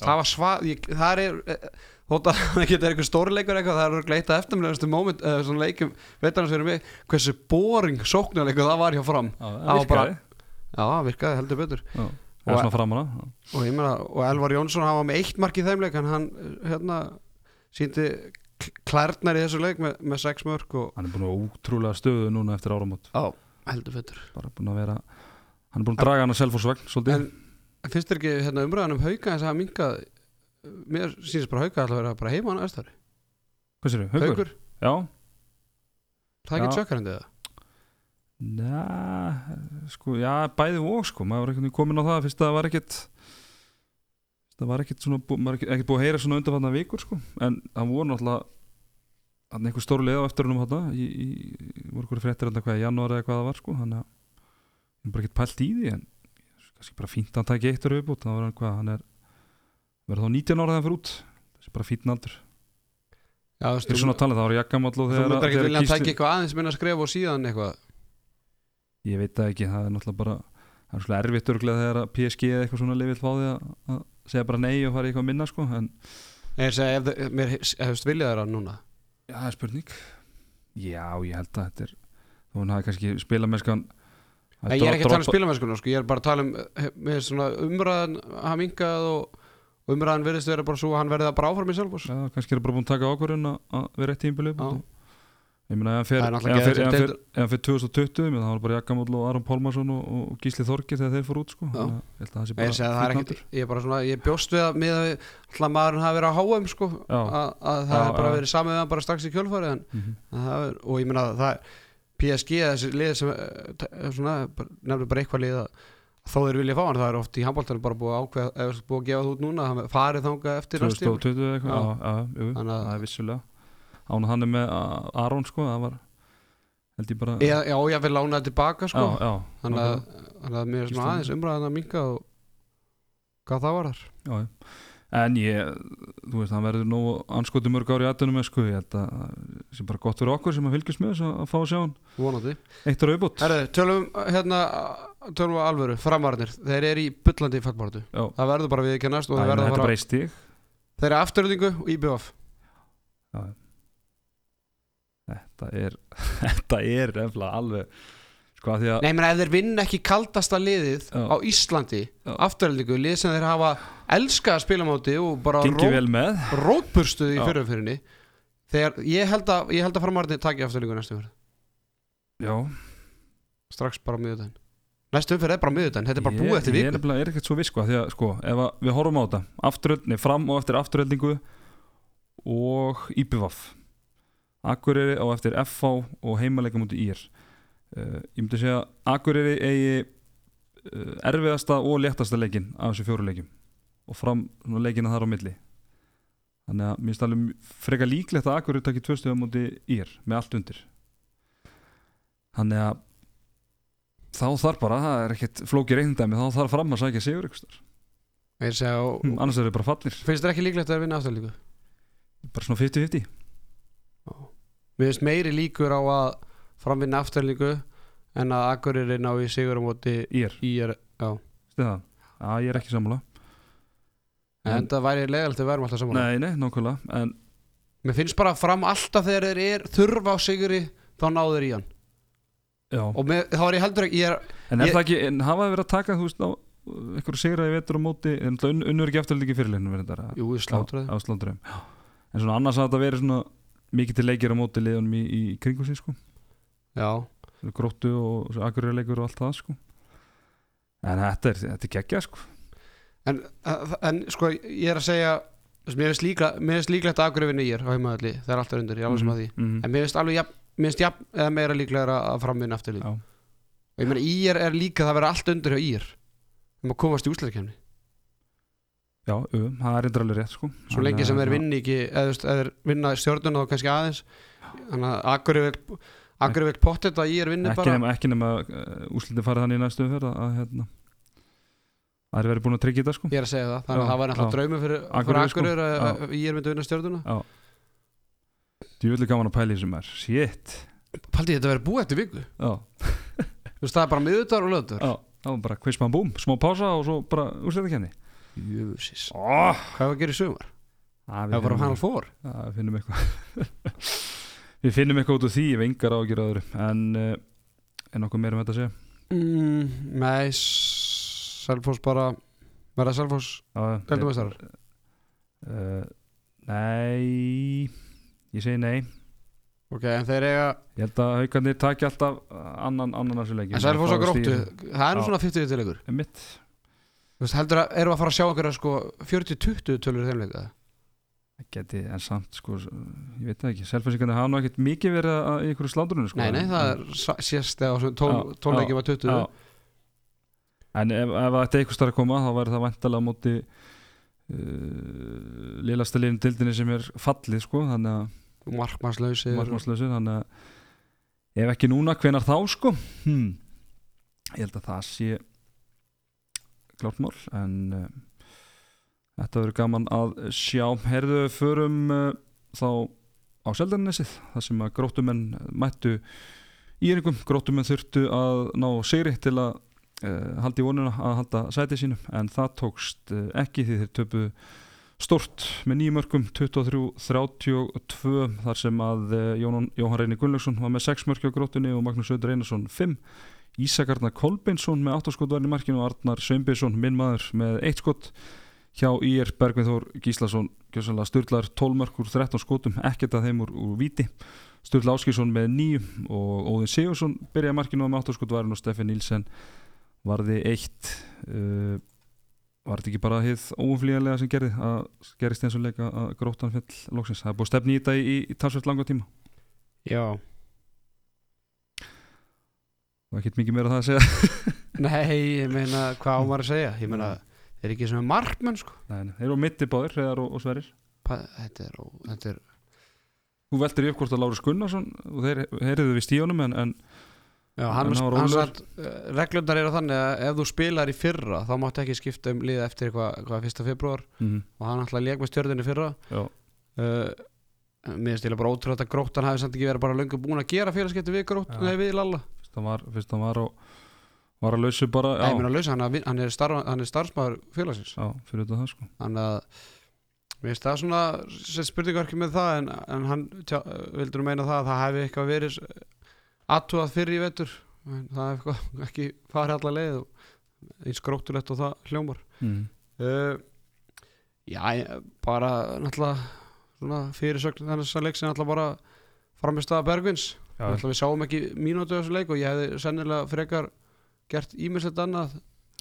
já. það var svað það er eh, þótt að það getur eitthvað stórleikur eitthvað það er gleita eftirmjöðastu moment eða svona leikum veitarnas fyrir mig hversu boring sóknarleikur það var hjá fram. Já, það það var bara- virkaði. Já, það virkaði heldur betur. Já, það og meina, og Elvar Jónsson hafa með eitt mark í þeim leik en hann eh, hérna síndi klærnar í þessu leik með, með sex mörk og Hann er búin að útrúlega stöðu núna eftir áramót. Á, heldur betur. Bara búin að vera hann er búin að draga hann að selfosvagn svolítið. En finnst þér ekki hérna, umræðan um hauka þess að minkað? Mér sýnist bara hauka alltaf að vera bara heima hann aðstæður hvað sér Haukur? haukur, Já, það er ekki Já. tjökkarandi það Næ, sko, já, bæði og sko, maður var ekkert komin á það fyrst að það var ekkert það var ekkert svona, maður er ekkert, búið að heyra svona undanfanna vikur sko, en það voru náttúrulega hann einhver stóru leið á eftir húnum þarna í, í, voru hverju fréttir alltaf hvað í janúar eða hvað það var sko, ég er bara ekkert pælt í því en kannski bara fínt að hann taki eitt ára viðbútt þá er hann hvað, hann er verður þá 19 ára þegar hann fyrir út. Þessi bara fínt aldur. Já, þú Ég er svona að tala það ára jakkamall og Þú þegar, myndir ekki vilja að Gísli eitthvað aðeins minna að skrifa og síðan eitthvað? Ég veit það ekki, það er náttúrulega bara það er svona erfitt örglega þegar PSG eða eitthvað svona lifið fá því að, að segja bara nei og fara í eitthvað minna sko en Nei, segi, ef, ef, mér hefst viljað þeirra núna já, það er spurning já, ég held að þetta er þú hann hafi kannski spila með skan Nei, ég er ekki að tala um spilamennskunum sko. ég er bara að tala um eh, er svona umræðan hafa minkað og, og umræðan verðist vera bara svo að hann verði að bara áfram í Selfoss já, kannski er það bara búin að taka ákvörðun að, að vera eitt tímbil upp Já. Ég meina ef hann fer 2020 menn það var bara Jakkamóll og Aron Pálmarsson og, og Gísli Þorgir þegar þeir fór út sko. Ég ég, aldur. ég svona, ég bjóst við að með að alltaf maðurinn hafi verið á HM sko, að, að það hefur bara verið samið við hann bara strax í kjölfari en, Mhm. og ég meina að það er PSG, þessi lið sem eh, nefnir bara eitthvað lið að þó þeir vilja fá hann, það er oft í handbóltanum bara búið að ákveða, eða búið að gefa það út núna farið þangað eftir næst tíma 2020 eða eitthvað. Já. já, jú, það er vissulega án að hann með Aron sko það var held ég bara Já, já, ég vil lána það tilbaka sko. já, já, þannig, að, þannig að mér er svona aðeins umræðan að minka og hvað það var þar já, en ég, þú veist, hann verður nú anskoti mörg ári í aðdunum með sko. Ég held að það sé bara gott fyrir okkur sem að fylgjast með þess að, að fá að sjá hann. Vonandi. Eitt ára auðbútt Herðu, tölum hérna tölum við alvöru, framarnir. Þeir eru í bullandi fallbáratu já, það verður bara viðkennast og það þeir verða að er fara bara í stíg þeir eru afturöldingu og IBF já. Þetta er þetta er efla alveg sko að því að Nei, menn ef þeir vinna ekki kaldasta liðið Já. á Íslandi, Já. afturöldingu lið sem þeir hafa elskað að spila á móti og bara gengi vel með rótburstuð í Já. fyrirfyrinni þegar ég held að, ég held að framarnir taki afturöldingu næstu umferð já, strax bara á miðudaginn næstu umferð er bara miðudaginn, þetta er bara ég, búið eftir ég viku er, nefnilega- er ekkert svo viss sko, því að sko, ef að við horfum á þetta afturöld, nei, fram og eftir afturöldingu og IPVAF Akureyri á eftir FH og heimaleika mútið IR uh, ég myndi segja Akureyri eigi uh, erfiðasta og léttasta leikin af þessu fjóru leikim og fram leikina þar á milli. Þannig að mér finnst alveg freka líklegt að Akureyri takki tvö stöðum mútið IR með allt undir. Þannig að þá þarf bara, það er ekkert flókið reyndæmi, þá þarf fram að sækja sigur ykkur Hm, annars er þau bara fallir. Finnst þér ekki líklegt að þeir vinna afturöldingu bara svona 50-50 Mér finnst meiri líkur á að framvinna afturöldingu en að Akureyri ná í sigur á móti IR, í er, já. Það Já, ég er ekki sammála. En það væri legalegt að við verum alltaf saman Nei, nei, nákvæmlega En Mér finnst bara fram alltaf þegar þeir er þurfa á siguri þá náðu þeir í hann. Já, og með, þá er ég heldur ekki ég er, en er ég- það ekki En hafa þið verið að taka, þú veist, á einhverju sigra í vetur á móti En unnur ekki verið þetta jú, Á slátturum En svona annars að þetta verið svona mikið til leikir á móti liðunum í, í kringum sín sko. Já, Gróttu og akkurri leikur og allt það sko. En þetta er, þetta er geggja sko. En, en sko ég er að segja mér finnst líka, líklegt að vinna í er á heimaðalli, það er alltaf undir, ég er alveg sem að því. Mhm. en mér finnst alveg jafn, mér finnst jafn eða meira líklega að framvinna afturlík Já, og ég meina ír er líka það verður allt undir hjá ír um að komast í úsleikefni já, jú, það er reyndar alveg rétt sko. Svo lengi sem þeir að- vinni ekki eða vinna stjórnuna þá kannski aðeins. Þannig að Akureyri vil Akureyri vil pottet að ír vinni ekki bara. nema, ekki nema uh, úslitin farið þannig í næstu umferð að, að hérna það er verið búin að tryggja þetta sko. Ég er að segja það, þannig að það var náttúrulega draumi fyrir, fyrir Akureyri, sko. Já. að ír myndi vinna stjórnuna vil gaman að pæla í þessum er Shit. Paldi þetta verið búið eftir viku? Þú veist það er bara miðutar og löður já, það var bara quiz man boom Smá pása og svo bara úrslita Jöfusís oh, Hvað var að gera í sumar? Það var bara hann fór við finnum eitthvað. Við finnum eitthvað út úr því Við engar á að gera öðru. En uh, er nokkuð meira um þetta að segja? Mm, Nei Selfoss bara Verða Selfoss Já, Deildumeistarar? uh, Nei Ég segi nei. Ok, en þeir eiga Ég held að haugarnir taki alltaf annan, annan þessu leiki En Selfoss á gróttu Það er nú svona 50 til ykkur Mitt Þú veist, heldur að Erum við að fara að sjá einhverja sko 40-20 tölur í þeim leika geti, en samt sko, ég veit það ekki Selfossingarnir hafa nú ekkert mikið verið að, í ykkur slátrunni sko. Nei, nei, það er sést eða Já, tónleiki var 20 Já. En ef, ef þetta eitthvað starf að koma þá væri það vantalega móti uh, lélasta liðin dildinni sem er fallið sko, þannig að Markmannslausi markmannslausir þannig að ef ekki núna, hvenar þá sko hmm. ég held að það sé klárt mál en uh, þetta verður gaman að sjá. Herðu förum uh, þá á Seldarnesið þar sem að grótumenn mættu í einhverjum, grótumenn þurftu að ná sigri til að uh, halda í vonuna að halda sætið sínum en það tókst ekki því þeir töpu stort með nýjum mörgum 23-32 þar sem að Jóhann Reyni Gunnlaugsson var með 6 mörgi á grótunni og Magnús Öður Einarsson 5 Ísakarnar Kolbeinsson með 8 skot var í markinu og Arnar Sveinbjörnsson minn maður með 1 skot hjá Ír Bergvin Þór Gíslason. Sturlar 12 mörg úr 13 skotum ekkert að þeim úr, úr viti Sturla Áskísson með 9 og Óðin Sigursson byrjaði markinu með 8 skot varin og Steffi Nílsen varði 1 uh, var þetta ekki bara hið óumflíðanlega sem gerði að gerist eins og leika að gróttan fell loksins, það er búið stefni í þetta í, í, í talsveit langa tíma. Já og ekkert mikið meira um það að segja? Nei, ég meina, hvað á maður að segja? Ég meina, þeir eru ekki svona markmenn sko. Nei, nei, þeir eru á mitti báðir, Hreðar og, og Sverrir. Pa- Þetta er, þetta er Þú veldir í uppkvort að Lárus Gunnarsson og þeir heyriðu við stíunum en, en Já, hann, hann satt, uh, reglundar eru þannig að ef þú spilar í fyrra þá máttu ekki skipta um liða eftir eitthvað fyrsta februar mm og hann ætlaði að lék með stjörðinni fyrra. Uh, mér finnst ég bara ótrúlega að gróttan hafi samt ekki verið bara löngu búin að gera félagskipti við grótt, nei við Lalla hann var, fyrst hann var, á, var að lausu bara Nei, ég meina lausa, hann, að hann, er starf, hann er starfsmæður félagsins. Já, fyrir þetta það sko. Þannig að mér finnst það svona sem spurningverki með það en, en hann tjá, vildur meina það að það hefði eitthvað verið aðtúað fyrir í vetur. En það hefði ekki farið alla leið og eins gróttulegt og það hljómar. Mm. uh, Já, bara náttúrulega svona fyrirsögn þess að leik sem náttúrulega bara framist að Bergvins við sáum ekki mínútu af þessu leik og ég hefði sennilega frekar gert ímislegt annað.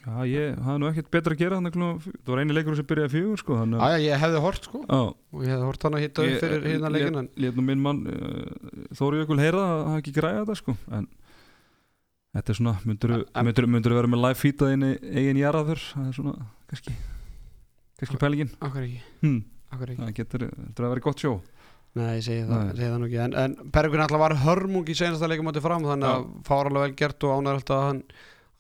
Já, ég hafði nú ekkert betra að gera þannig að það var eini leikur sem byrjaði fjögur sko þannig að Já, ég hefði hort sko. Já, og ég hefði hort hann að hitta upp fyrir hérna leikin en Lét nú minn mann uh, Þóri Jökul heyra að hafa ekki græða þetta sko En þetta er svona Myndur þú vera með live feedað inn í eigin jarðaður Það er svona kannski Kannski pælingin. Akkur ekki, hm, akkur ekki? Það getur Þetta er að vera gott sjó Nei, ég segi það, segi það nú ekki. En, en Bergvin alltaf var hörmung í senasta leikum átti fram þannig að fáralega vel gert og ánæður alltaf að hann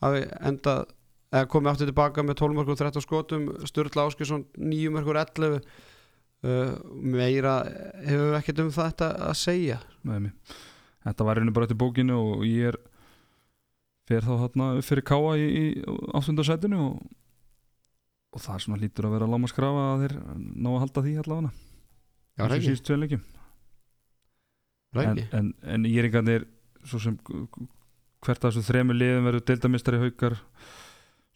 hafi endað eða komið aftur tilbaka með 12 mörgur 13 skotum. Sturla Áskilsson 9 mörgur 11 uh, meira hefur við ekkert um þetta að segja. Nei. Þetta var einu bara eftir bókinu Og ég er Fer þá þarna upp fyrir káa í, í áttundarsætinu og, og það er svona lítur að vera láma skrafa að þeir ná að halda því allavega síðust tvei leikjum það en, ekki en, en íringarnir svo sem hvert af þessu þremu liðum verður deildamistari haukar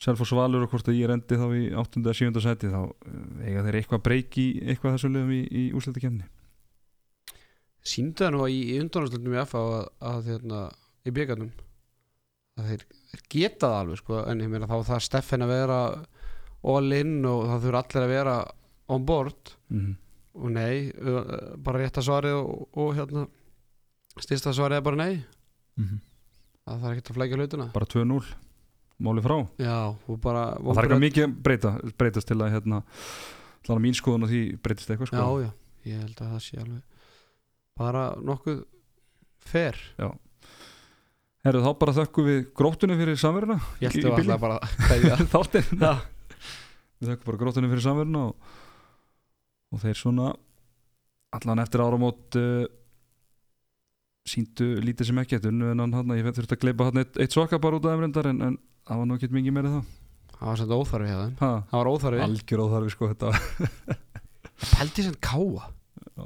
Selfoss Valur og hvort að ég rendi þá í 8. eða 7. seti þá eh, eiga þeir eitthvað breyk í eitthvað af þessum liðum í, í úrslutakefni Sýndu það nú í, í undanarslutnum í FA að, að hérna, í byggarnum að þeir, þeir geta það alveg sko, en ég meina þá það Steffen að vera all in og það þurfa allir að vera on board mm. Og nei, bara rétta svarið og, og hérna styrsta svarið er bara nei. Mm það þarf ekki að flækja hlutuna bara 2-0 máli frá. Já, og bara það er ekki mikið að breyta, breytast til að hérna hlána mín skoðun og því breytist eitthvað já, sko. já, ég held að það sé alveg bara nokkuð fer Herru þá bara þökkum við gróttunni fyrir samveruna ég í að alltaf bara Já. við þökkum bara gróttunni fyrir samveruna og, og þeir svona allan eftir áramót uh, síndu lítið sem ekki unnu en hann ég þurfti að gleypa hann eitt, eitt soka bara út af þeim reyndar en, en það var nú ekki mikið meira það það var svolítið óþarfi hjá þeim. Ha, það var óþarfi. Algjör óþarfi sko þetta Pældi sem káa Já.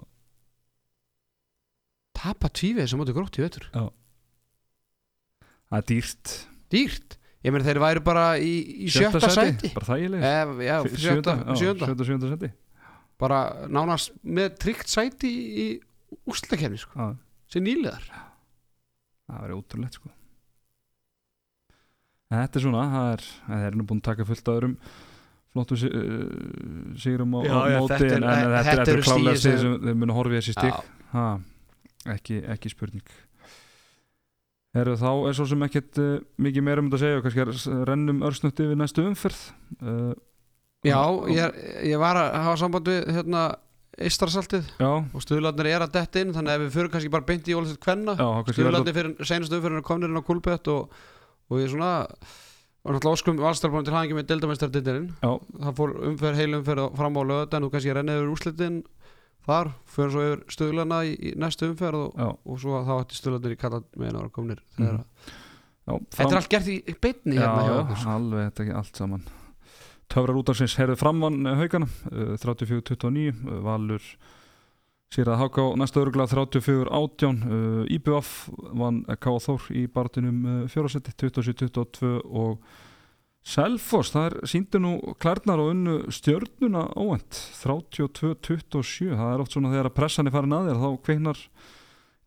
Tapa tvívið sem áttu grótt í vetur. Það er dýrt. Dýrt? Ég meina þeir væri bara í, í sjötta, sæti. bara þægileg Ef, Já, F- sjötta, já, sjötta. sjötta, sjötta seti Bara nánast með tryggt sæti í, í úrslakefni sko, sem nýliðar. Það verður ótrúlegt sko. En þetta er svona það er, það er nú búin að taka fullt af öðrum flottu uh, sigurum á, Já, já, móti þetta er- en, en þetta, þetta þetta er klálega stig sem- þeir munu horfið þessi stig. Ha, ekki, ekki spurning. Heru, þá er svo sem ekkert uh, mikið meira um þetta að segja og kannski er rennum örsnutti við næstu umferð. Uh, Já, ég, ég var að hafa samband við hérna Eistarsaltið já, og stuðlarnir er að detta inn þannig að við fyrir kannski bara beint í ólisett kvenna. Stuðlarnir fyrir senastu umfyrir komnir inn á kulbett og, og ég svona og náttúrulega óskum valstarbúin til hangi með deildamestardindin Já, það fór umferð, heil umferð fram á löðan og kannski rennið yfir úrslitin þar, fyrir svo yfir stöðlana í, í næstu umferð og, og svo þá ætti stöðlanir í kallat með einu ára komnir Mhm. já Þetta er allt gert í beinni Já, hérna sko. alveg þetta ekki allt saman Töfrar útarsins herðu framvann haugana uh, 34-29 uh, Valur sér að háka á næsta örgla 34-18 uh, IBF vann K.A. Þór í barðinum uh, fjórasetti 27-22 og Selfoss, það er síndu nú klærnar og unnu stjörnuna óvænt 32-27 það er oft svona þegar að pressan er farin að þér þá kveiknar,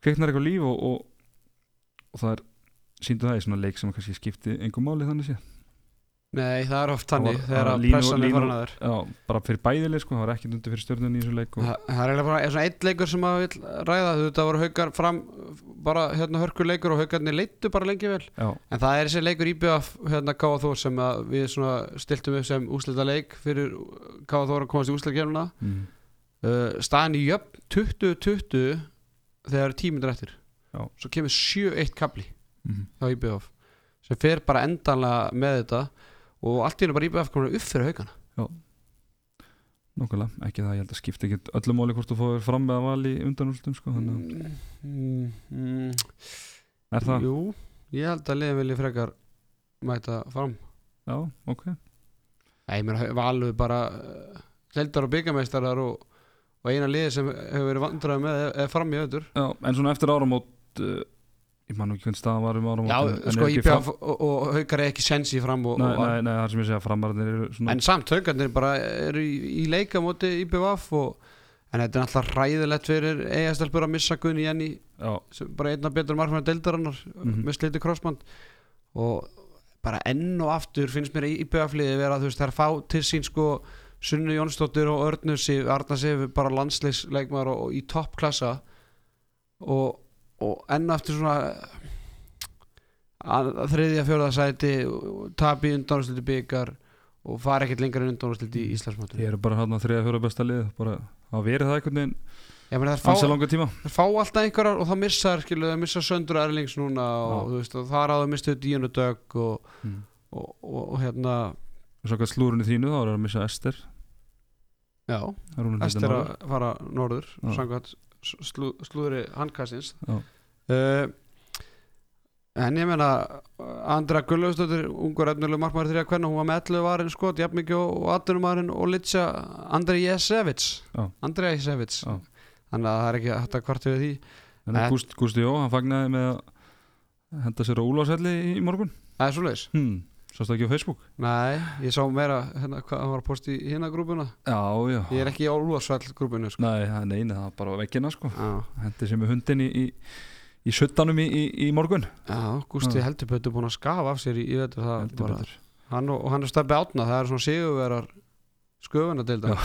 kveiknar eitthvað líf og, og, og það er síndu það í svona leik sem kannski skipti engum máli þannig sé Nei, það er oft þannig þegar að pressan er línu- farin að þér. Já, bara fyrir bæðileg sko, það var ekkert undir fyrir stjörnunni í þessu leik og, Það er eiginlega bara er svona eitt leikur sem að vil ræða þú veit það voru haukar fram bara hérna hörkur leikur og haukarnir leittu bara lengi vel. Já, en það er þessi leikur IBF hérna Káða Þór sem að við svona stiltum upp sem úslita leik fyrir Káða Þór að komast í úslita mm, uh, staðan í jöfn 20-20 þegar tímyndur eftir. Já. svo kemur 7-1 kapli mm, á IBF sem fer bara endanlega með þetta og allt í hennu bara IBF komin upp fyrir haugana. Nokkulega, ekki það, ég held að skipta ekki öllu máli hvort þú fóður fram með að vali undanúrslutum sko, þannig mm, mm, mm, er það, Jú, ég held að liðin vilji frekar mæta fram. Já, ok. Nei, mér valur bara uh, Hleldar og byggameistarar og, og eina liði sem hefur verið vandræði með er, er fram í öður Já, en svona eftir áramót uh, ég man ekki hvernig staðan var um áramót Já, en sko er IPF og, haukar er ekki sensi fram og, Nei, og, nei, nei, það sem ég segja framarðinir svona En samt haukarnir bara eru í, í leika móti IPF og En þetta er alltaf ræðilegt fyrir eigastelpur að missa Gunni Jenny bara einna betur margmæður deildarinnar Mhm. með sliti krossband. Og bara enn og aftur finnst mér IPF-liði vera þú veist þær fá til sín sko Sunnu Jónsdóttir og Örnur Sif, Arna Sif bara landsleisleikmar og, og í toppklassa. Og, og enn og aftur svona að, að þriðja fjóða sæti tapi undanúrsluti byggar og fara ekkert lengur en undanúrsluti í Íslandsmáttur ég er bara hann að þriða fjóra besta lið bara að verið það einhvern veginn ég meina þær ansi fá, langa tíma. þær fá alltaf einhverjar og þá missa þær skilu, þær missa Söndur Erlings núna og, veist, og þar áður mistu Díunu Dögg og, mm. og, og, og hérna og svo hvað slúrunni þínu þá er að missa Ester. Já, Það er að Ester að fara norður Já. samkvæmt slú, slúðri handkastins uh, en ég meina Andra Gullaugsdóttir ungur efnilegu markmaður þrjá hvernig hún var með 11 varin skot, jafn mikið og, og 18 varin og Litsa Andrei Jesevits. Já. Andrei Jesevits. Þannig að það er ekki hægt að kvartu við því. En Eh. Gústi Jó, hann fagnaði með að henda sér á Úlfarselli í morgun? Það er svoleiðis. Hmm. Sástu ekki á Facebook? Nei, ég sá meira hérna hvað hann var að posta í hérna grúpuna. Já, já. Ég er ekki í Álfarsvall grúpunu sko. Nei, það- nei, nei, það var bara á veggina sko. Hendi sér með hundin í, í, í suttanum í, í, í morgun. Já heldur betur búin að skafa af sér í, þetta betur. hann og, og hann er stefni átna það er svona sigurverar sköfuna deilda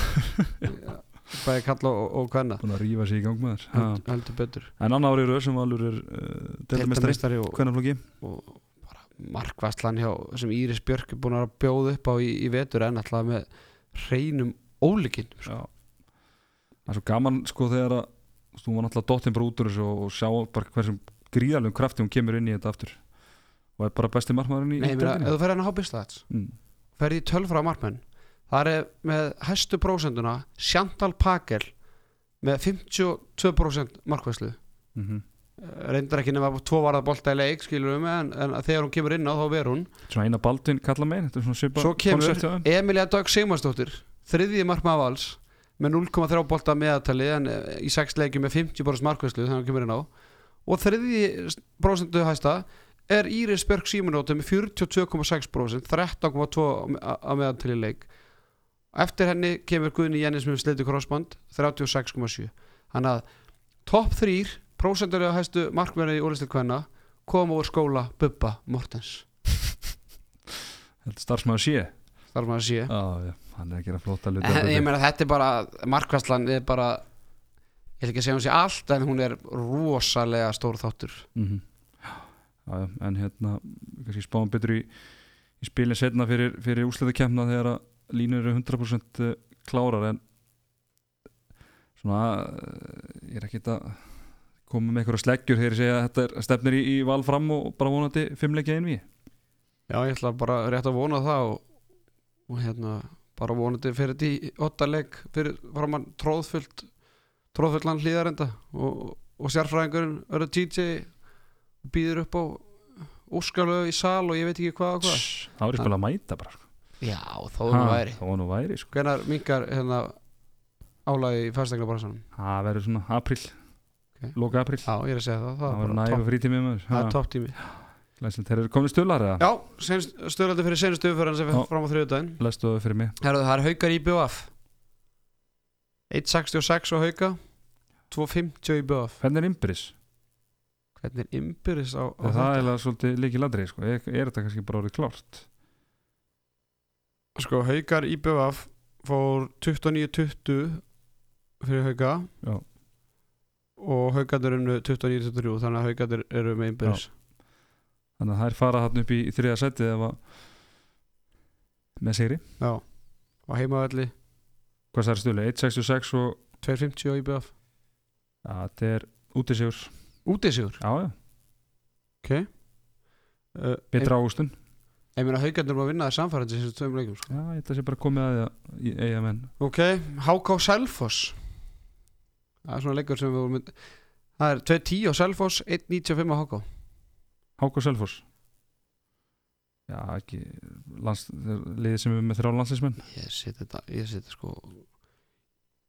bæði kalla og, hvenna Búin að rífa sig í gang með þér Held, heldur betur En annar árið rauð sem valur er uh, Deildamestari, Deildarmeistari og, og markvæslan hjá sem Íris Björk er búin að bjóða upp á í, í vetur en alltaf með hreinum ólíkinn sko. Það er svo gaman sko þegar að þú var náttúrulega dottin þessu og, og sjá bara hversum gríðalum krafti hún kemur inn í þetta aftur. Og er bara besti markmaðurinn í Nei, meina, ef þú fer hann að hábistats mm. ferði í tölfra markmenn það er með hæstu prósenduna Chantal Pakel með 52% markvæslu mm reyndar ekki nema tvo varða bolta í leik skilur við en, en þegar hún kemur inn á þá verður hún. Svona eina Baldvin kalla megin svo kemur. Emilia Dögg Sigmarsdóttir þriðji markmaður vals með 0,3 bolta meðatali en eh, í 6 leikjum með 50% markvæslu þegar hún kemur inn á. Og þriðji prosentu hæsta er Íris Björk Simonóti með 42,6% 13,2 að meðatali leik. Eftir henni kemur Guðni Jennis með sleitu krossband 36,7 þannig að topp þrýr prósentur eða hæstu markverði í úrlistil kvenna koma úr skóla Bubba Mortens. Þetta starfsmæður sé þar maður sé Já, já, hann er að gera flotta hluti En, þarna ég meina þetta er bara markvæslan er bara ég ætla ekki segja hún sé allt en hún er rosalega stór þáttur. Mhm. Já, já, en hérna kannski spáum betur í, í spilin setna fyrir, fyrir úsliðakemna þegar að línur eru 100% klárar en svona eh, ég er ekki að koma með einhverja sleggjur þegar ég segja að þetta er stefnir í, í val fram og bara vonandi fimmleikja einví Já, ég ætla bara rétt að vona það og, og hérna bara vonandi fyrir þetta í ottaleg fyrir framann tróðfullt tróðfullan hlýðarenda og, og sérfræðingurinn verður TJ býður upp á óskalögu í sal og ég veit ekki hvað og hvað Það var ég spila að mæta bara sko. Já, þó Ha, Það var nú væri sko. Hvenær minkar hérna álagi í fastegna bransanum? Það verður svona april Ok. Loka april Já, ég er að segja það Það Það, var er bara nægu topp- frítími það er topp tími Læsland, þeir eru komin stöðlar eða? Já, stöðlandi fyrir senustu umförðan sem fyrir fram á þriðudaginn Læstu það fyrir mig Herðu, það er haukar í BF 1.66 á hauka 2.50 í BF Hvernig er Imbris? Hvernig er ymbirðis á, á Það er þetta? eiginlega svolítið líki ladri sko. er, er þetta kannski bara orðið klárt? Sko, haukar í BF fór 29.20 fyrir hauka Já. Og haukarnir unnu 29.23 þannig að haukarnir eru með ymbirðis Þannig að það er fara hann upp í, þriða seti eða með sigri. Já, á heimavelli. Hvað það er stöðlega? 1.66 og 2.50 á IBF ja, þetta er útisigur Útisigur, Já, já, ok. Uh, betra águstun Ég, meina haugarnir má vinna það samfærandi þessu tveim leikum sko. Já, þetta sé bara komið að því í menn. Ok, HK Selfoss Það er svona leikur sem við vorum mynd Það er 2.10 á Selfoss 1.95 á HK Háko Selfoss? Já, ekki lands, liðið sem er með þrjá landslismenn Ég seti þetta, ég seti sko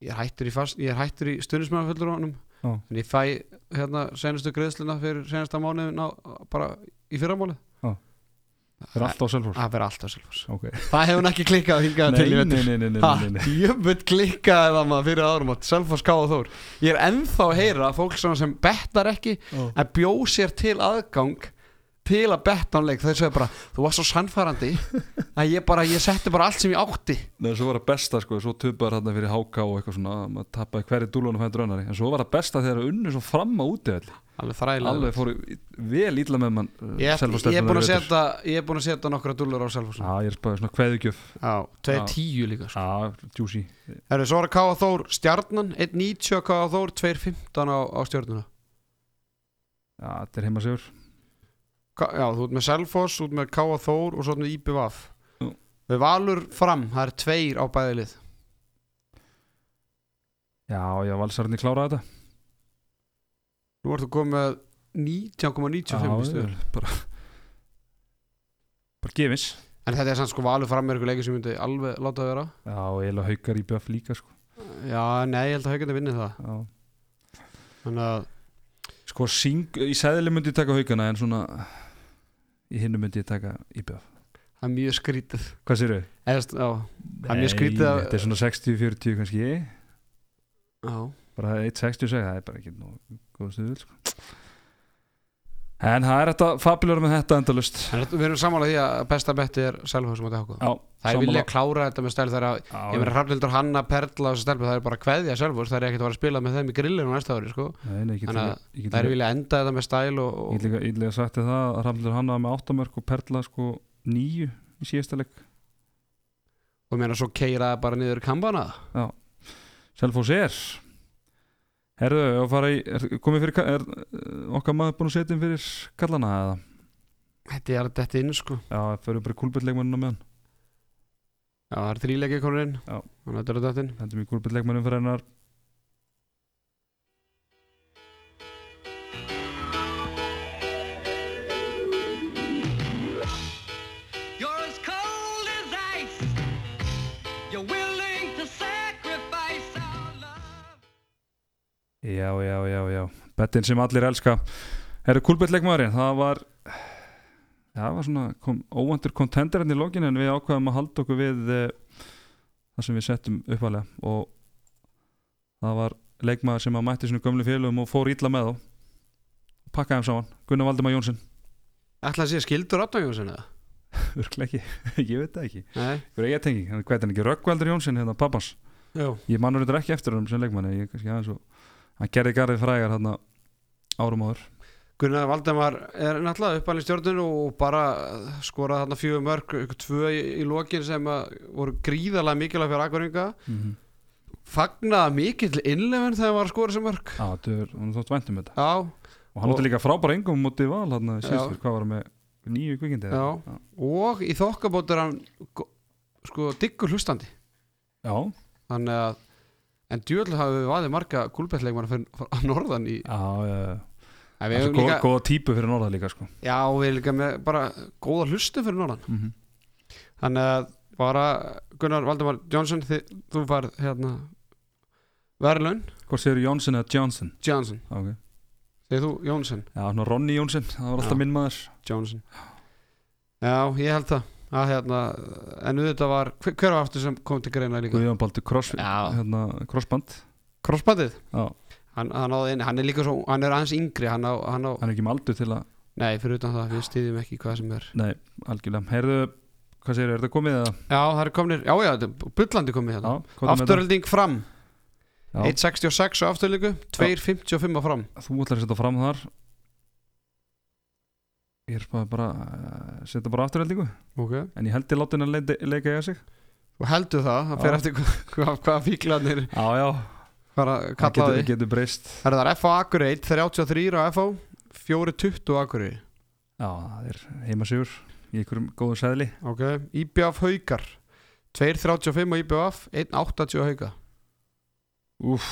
Ég er hættur í fast Ég er hættur í stundismæðanfullur á Já. En ég fæ hérna senastu greiðsluna fyrir senasta mánuðin á, bara í fyrramálið Það er alltaf á Selfoss? Það verður alltaf Selfoss. Ok. Það hefur ekki klikkað hingað til nei, nei, nei, nei, nei. Jöfnveld klikkaði það maður fyrir árum átt Selfoss Káða Þór. Ég er ennþá að heyra að fólk sem bettar ekki Ó. en bjó sér til aðgang til að betta á leik þau segja bara, þú varst svo sannfærandi að ég bara, ég setti bara allt sem ég átti. Nei, svo var það besta sko, svo tubar hann fyrir háka og eitthvað svona, maður tappaði hverju dúlunum fændur önnari, en svo var það besta þegar það unnu svo fram á útivelli, alveg þrælega alveg fóru vel ítla með mann uh, ég, er búin að setja ég er búin að setja nokkra dúllur á Selfoss Já, ég er spæðið svona kveðugjöf. Já, 2 Já. 10 líka sko. Já, juicy. Herru, svo er að Káða Þór stjarnan 1.90 á Káða Þór 2.15 á, á stjörnuna. Já, þetta er heima sigur Ka- Já, þú ert með Selfoss, þú ert með Káa Þór og svo ert með Já. Við valur fram, það er tveir á bæðilið Já, já, valsarni kláraði þetta. Nú ertu komið með 19,95 í Já, stöður bara bara gefins. En þetta er samt sko valur fram með ykkur leikir sem myndi alveg láta það vera. Já, og eiginlega haukar í bjöf líka sko. Já, nei, ég held að haugandi vinni það. Já. Þannig að, sko, syng, í sæðili myndi ég taka haukana en svona í hinnu myndi ég taka í bjöf það er mjög skrítið. Hvað sér þau? Það er mjög skrítið að- Þetta er svona 60-40 kannski. Já. Bara 1.60 segja, það er bara ekki nú góð stuðul sko. En það er þetta fabulur með þetta endalust En þetta- við erum sammála því að besta betti er mútið háka Já, Það er vilja klára þetta með stæl þegar að Ég meina Hrafnildur Hanna, Perla og þessi stelpu Það er bara kveðja Selfoss, það er ekkert að fara að spila með þeim í grillinu næsta ári sko. Nei, nei, Þannig líka- að get Það er líka- vilja enda þetta með stæl og, ég og líka ílega sagt það að Ramlur Hanna með 8 mörg og Perla sko 9 í síðasta leik. Og meina svo keira bara niður kambana. Selfoss er Herðu, í, er, komið fyrir, er uh, okkar maður búin að setja inn fyrir kallana eða? Þetta er þetta inn sko Já, fyrir bara kúlbyrleikmanninu með hann Já, það er þrýleiki konur inn Já. Þannig að þetta er þetta inn Hendum í kúlbyrleikmannum fyrir hennar já Bettin sem allir elska. Herru, kúlbyrleikmannurinn, það var það var svona kom, óvandur kontenderinn í lokinu en við ákvaðum að halda okkur við uh, það sem við settum uppalega og það var leikmaður sem að mætti svona gömlu félögum og fór ítla með þá. Pakkaði þeim saman, Gunnar Valdimar Jónsson. Ætla að sé skildur Átna Jónsson eða? Örglega ekki, ég veit það ekki. Er ég tengi, hann er hann ekki. Röggvaldur Jónsson hérna pappans, Já ég mannur þetta ekki eftir hann sem og hann gerði garðið frægar hérna árum áður. Gunnar Valdemar er náttúrulega uppalinn stjórnun og bara skoraði þarna fjögur mörg tvö í, í lokin sem voru gríðarlega mikilvæg fyrir akkuringa mm -hmm. fagnaði mikill innlefun þegar var að skora sem mörg Já, þetta er, þótt væntum þetta. Já, og hann átti líka frábæra engum mútið val hérna Já. síðustur, hvað var hann með nýju kvikindi Já. og í þokkabót er hann sko diggur hlustandi. Já, þannig að en djúvel hafi við vaðið marga gulbettleikmann fyrir norðan í já, já, já. Það er svo líka, góða, típu fyrir norða líka sko. já, við erum líka með bara góða hlustum fyrir norðan. Mm þannig að bara Gunnar Valdemar Johnson þið, þú farð hérna verðlaun. Hvort séu Jónsson eða Johnson? Johnson, Ok. Þegar þú Jónsson? Já, Ronny Jónsson, það var alltaf minn maður. Johnson. Já, ég held það að hérna, en auðvitað var hver, hver var aftur sem kom til greina líka? Guðjón Baldur cross, hérna, crossband crossbandið, Já, hann, hann, náði inn, hann er líka svo hann er aðeins yngri, hann á, hann á hann er ekki með aldur til að nei, fyrir utan það, við stýðum ekki hvað sem er. Nei, algjörlega. Heyrðu, hvað segir, er þetta komið eða? já, það er komnir, já, já, þetta er bullandi komið hérna. Já, er með afturölding fram, Já, 1.66 á afturöldingu 2.55 á fram. Þú ætlar að setja fram þar Ég er bara, bara uh, setja bara afturheldingu ok, En ég held ég láti henni að leika- leika eiga sig. Og heldur það, það Já. eftir hvað, hvað, hvað fíklarnir Já, já, að það getur, getur breyst. Það er FA Akureyri 1.33 á FA 4.20 á Akureyri. Já, það er heimasigur í einhverjum góðu sæðli ok, IBF Haukar 2.35 á IBF 1.80 á Hauka. Úff.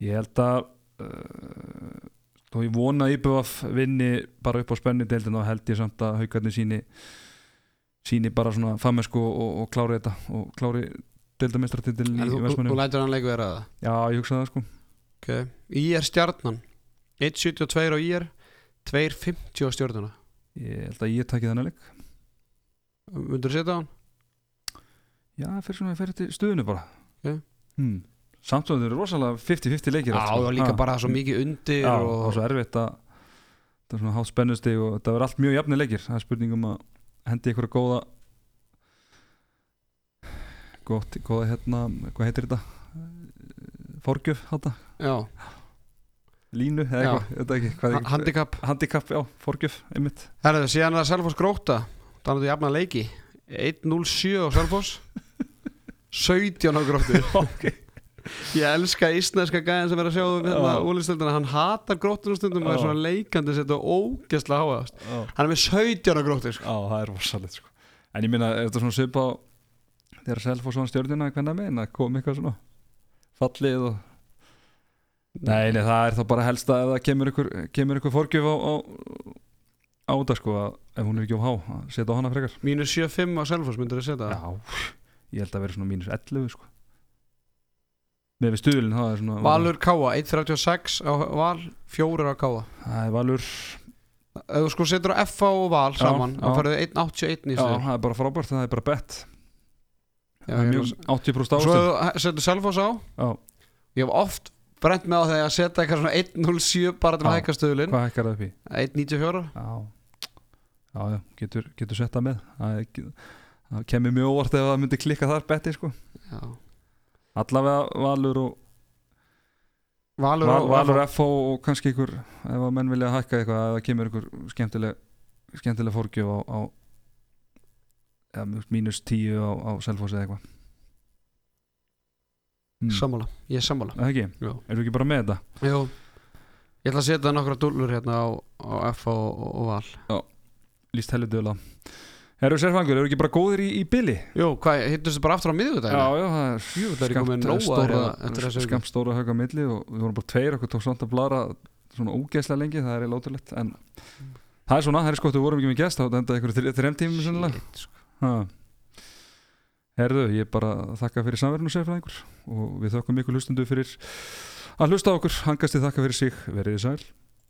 Ég held að uh, þó ég vona að IBF vinni bara upp á spennu deildin og held ég samt að haugarnir síni síni bara svona famesku og, og, og klári þetta og klári deildamestratindilin en í Vestmannu þú lætur hann leiku vera það Já, ég hugsa það sko. Ok, IR Stjarnan. 1.72 á IR 2.50 á Stjarnana Ég held að ég taki þannig leik. Myndur þú setja hann? Já, fyrir svona, fyrir stuðinu bara. Ok. hmm. Samt sem þeir eru rosalega 50-50 leikir já, allt, sko. og líka bara svo mikið undir Já, og, og svo erfitt að það er svona hátt spennustig og það verður allt mjög jafni leikir. Það er spurningum að hendi ykkur góða gott, góða hérna hvað heitir þetta? Forgjöf hátta, já, línu eða eitthvað, þetta ekki hvað ha- handicap. Handicap, já, forgjöf, einmitt. Síðan er það Selfoss gróta Þannig að þú jafna leiki. 1.07 á Selfoss. 17 á gróttu. Ok, Ég elska ísneska gæðin sem er að sjá um hérna úlistöldina Hann hatar gróttunum stundum og er svona leikandi þetta ógeðslega háast já, Hann er með 17 á gróttu sko. já, það er rosalegt sko. en ég minna, er þetta svona svipa á þegar Selfoss svona stjórnina hvernig að meina, kom eitthvað svona fallið og Nei, nei, það er þá bara helst að það kemur ykkur, kemur ykkur forgjöf á, á, á þetta sko að ef hún er ekki á há, að setja á hana frekar. Mínus 7.5 á Selfoss myndir þið setja það? Já, ég held að vera svona mínus 11 sko Með við stuðlinn, það er svona Valur Káa 1.36 á Val 4 á Káa Það er Valur, Ef þú sko setur á FA og Val Já, saman þá já. færðu 1.81 í já, sig. það er bara frábært, það er bara bett. Já, Það er ég mjög er- 80% Svo ástöð ef þú setur Selfoss á. Já, Ég hef oft brent með á þegar að setja eitthvað svona 1.07 bara til að Já. hækka stöðulinn hvað hækkar það upp í? 1.94 Já, já, já getur, getur sett það með Það, það kemur mjög óvart ef það myndi klikka þar betti sko. Já. Allavega Valur og Valur, Val, Valur FH og kannski ykkur ef að menn vilja hækka eitthvað það kemur ykkur skemmtileg skemmtileg fórgjöf á, á eða, mínus- 10 á, á Selfoss eða eitthvað. Hmm. Sammála, ég er sammála. Það ekki, Jú. erum við ekki bara með þetta? Jú. Ég ætla að setja nokkra dúllur hérna á, á F og, og, Val. Líst heldur döla Herru sérfangur, eru ekki bara góðir í, í bili? Jú, hvað, hittustu bara aftur á miðvikudaginn? Já, já, það er Jú, það er að stóra, viku. skamt stóra höga milli og við vorum bara tveir, okkur tók samt að blara svona ógeðslega lengi, það er eiginlega ótrúlegt en það er svona, er sko, við vorum ekki með gest þá endaði ykkur þrejum tímum sennilega sko. Ha. Herðu, ég bara þakka fyrir samverðinu sérfræðingur og við þakkum ykkur hlustundu fyrir að hlusta okkur, hangast þið þakka fyrir sig, verið þið sæl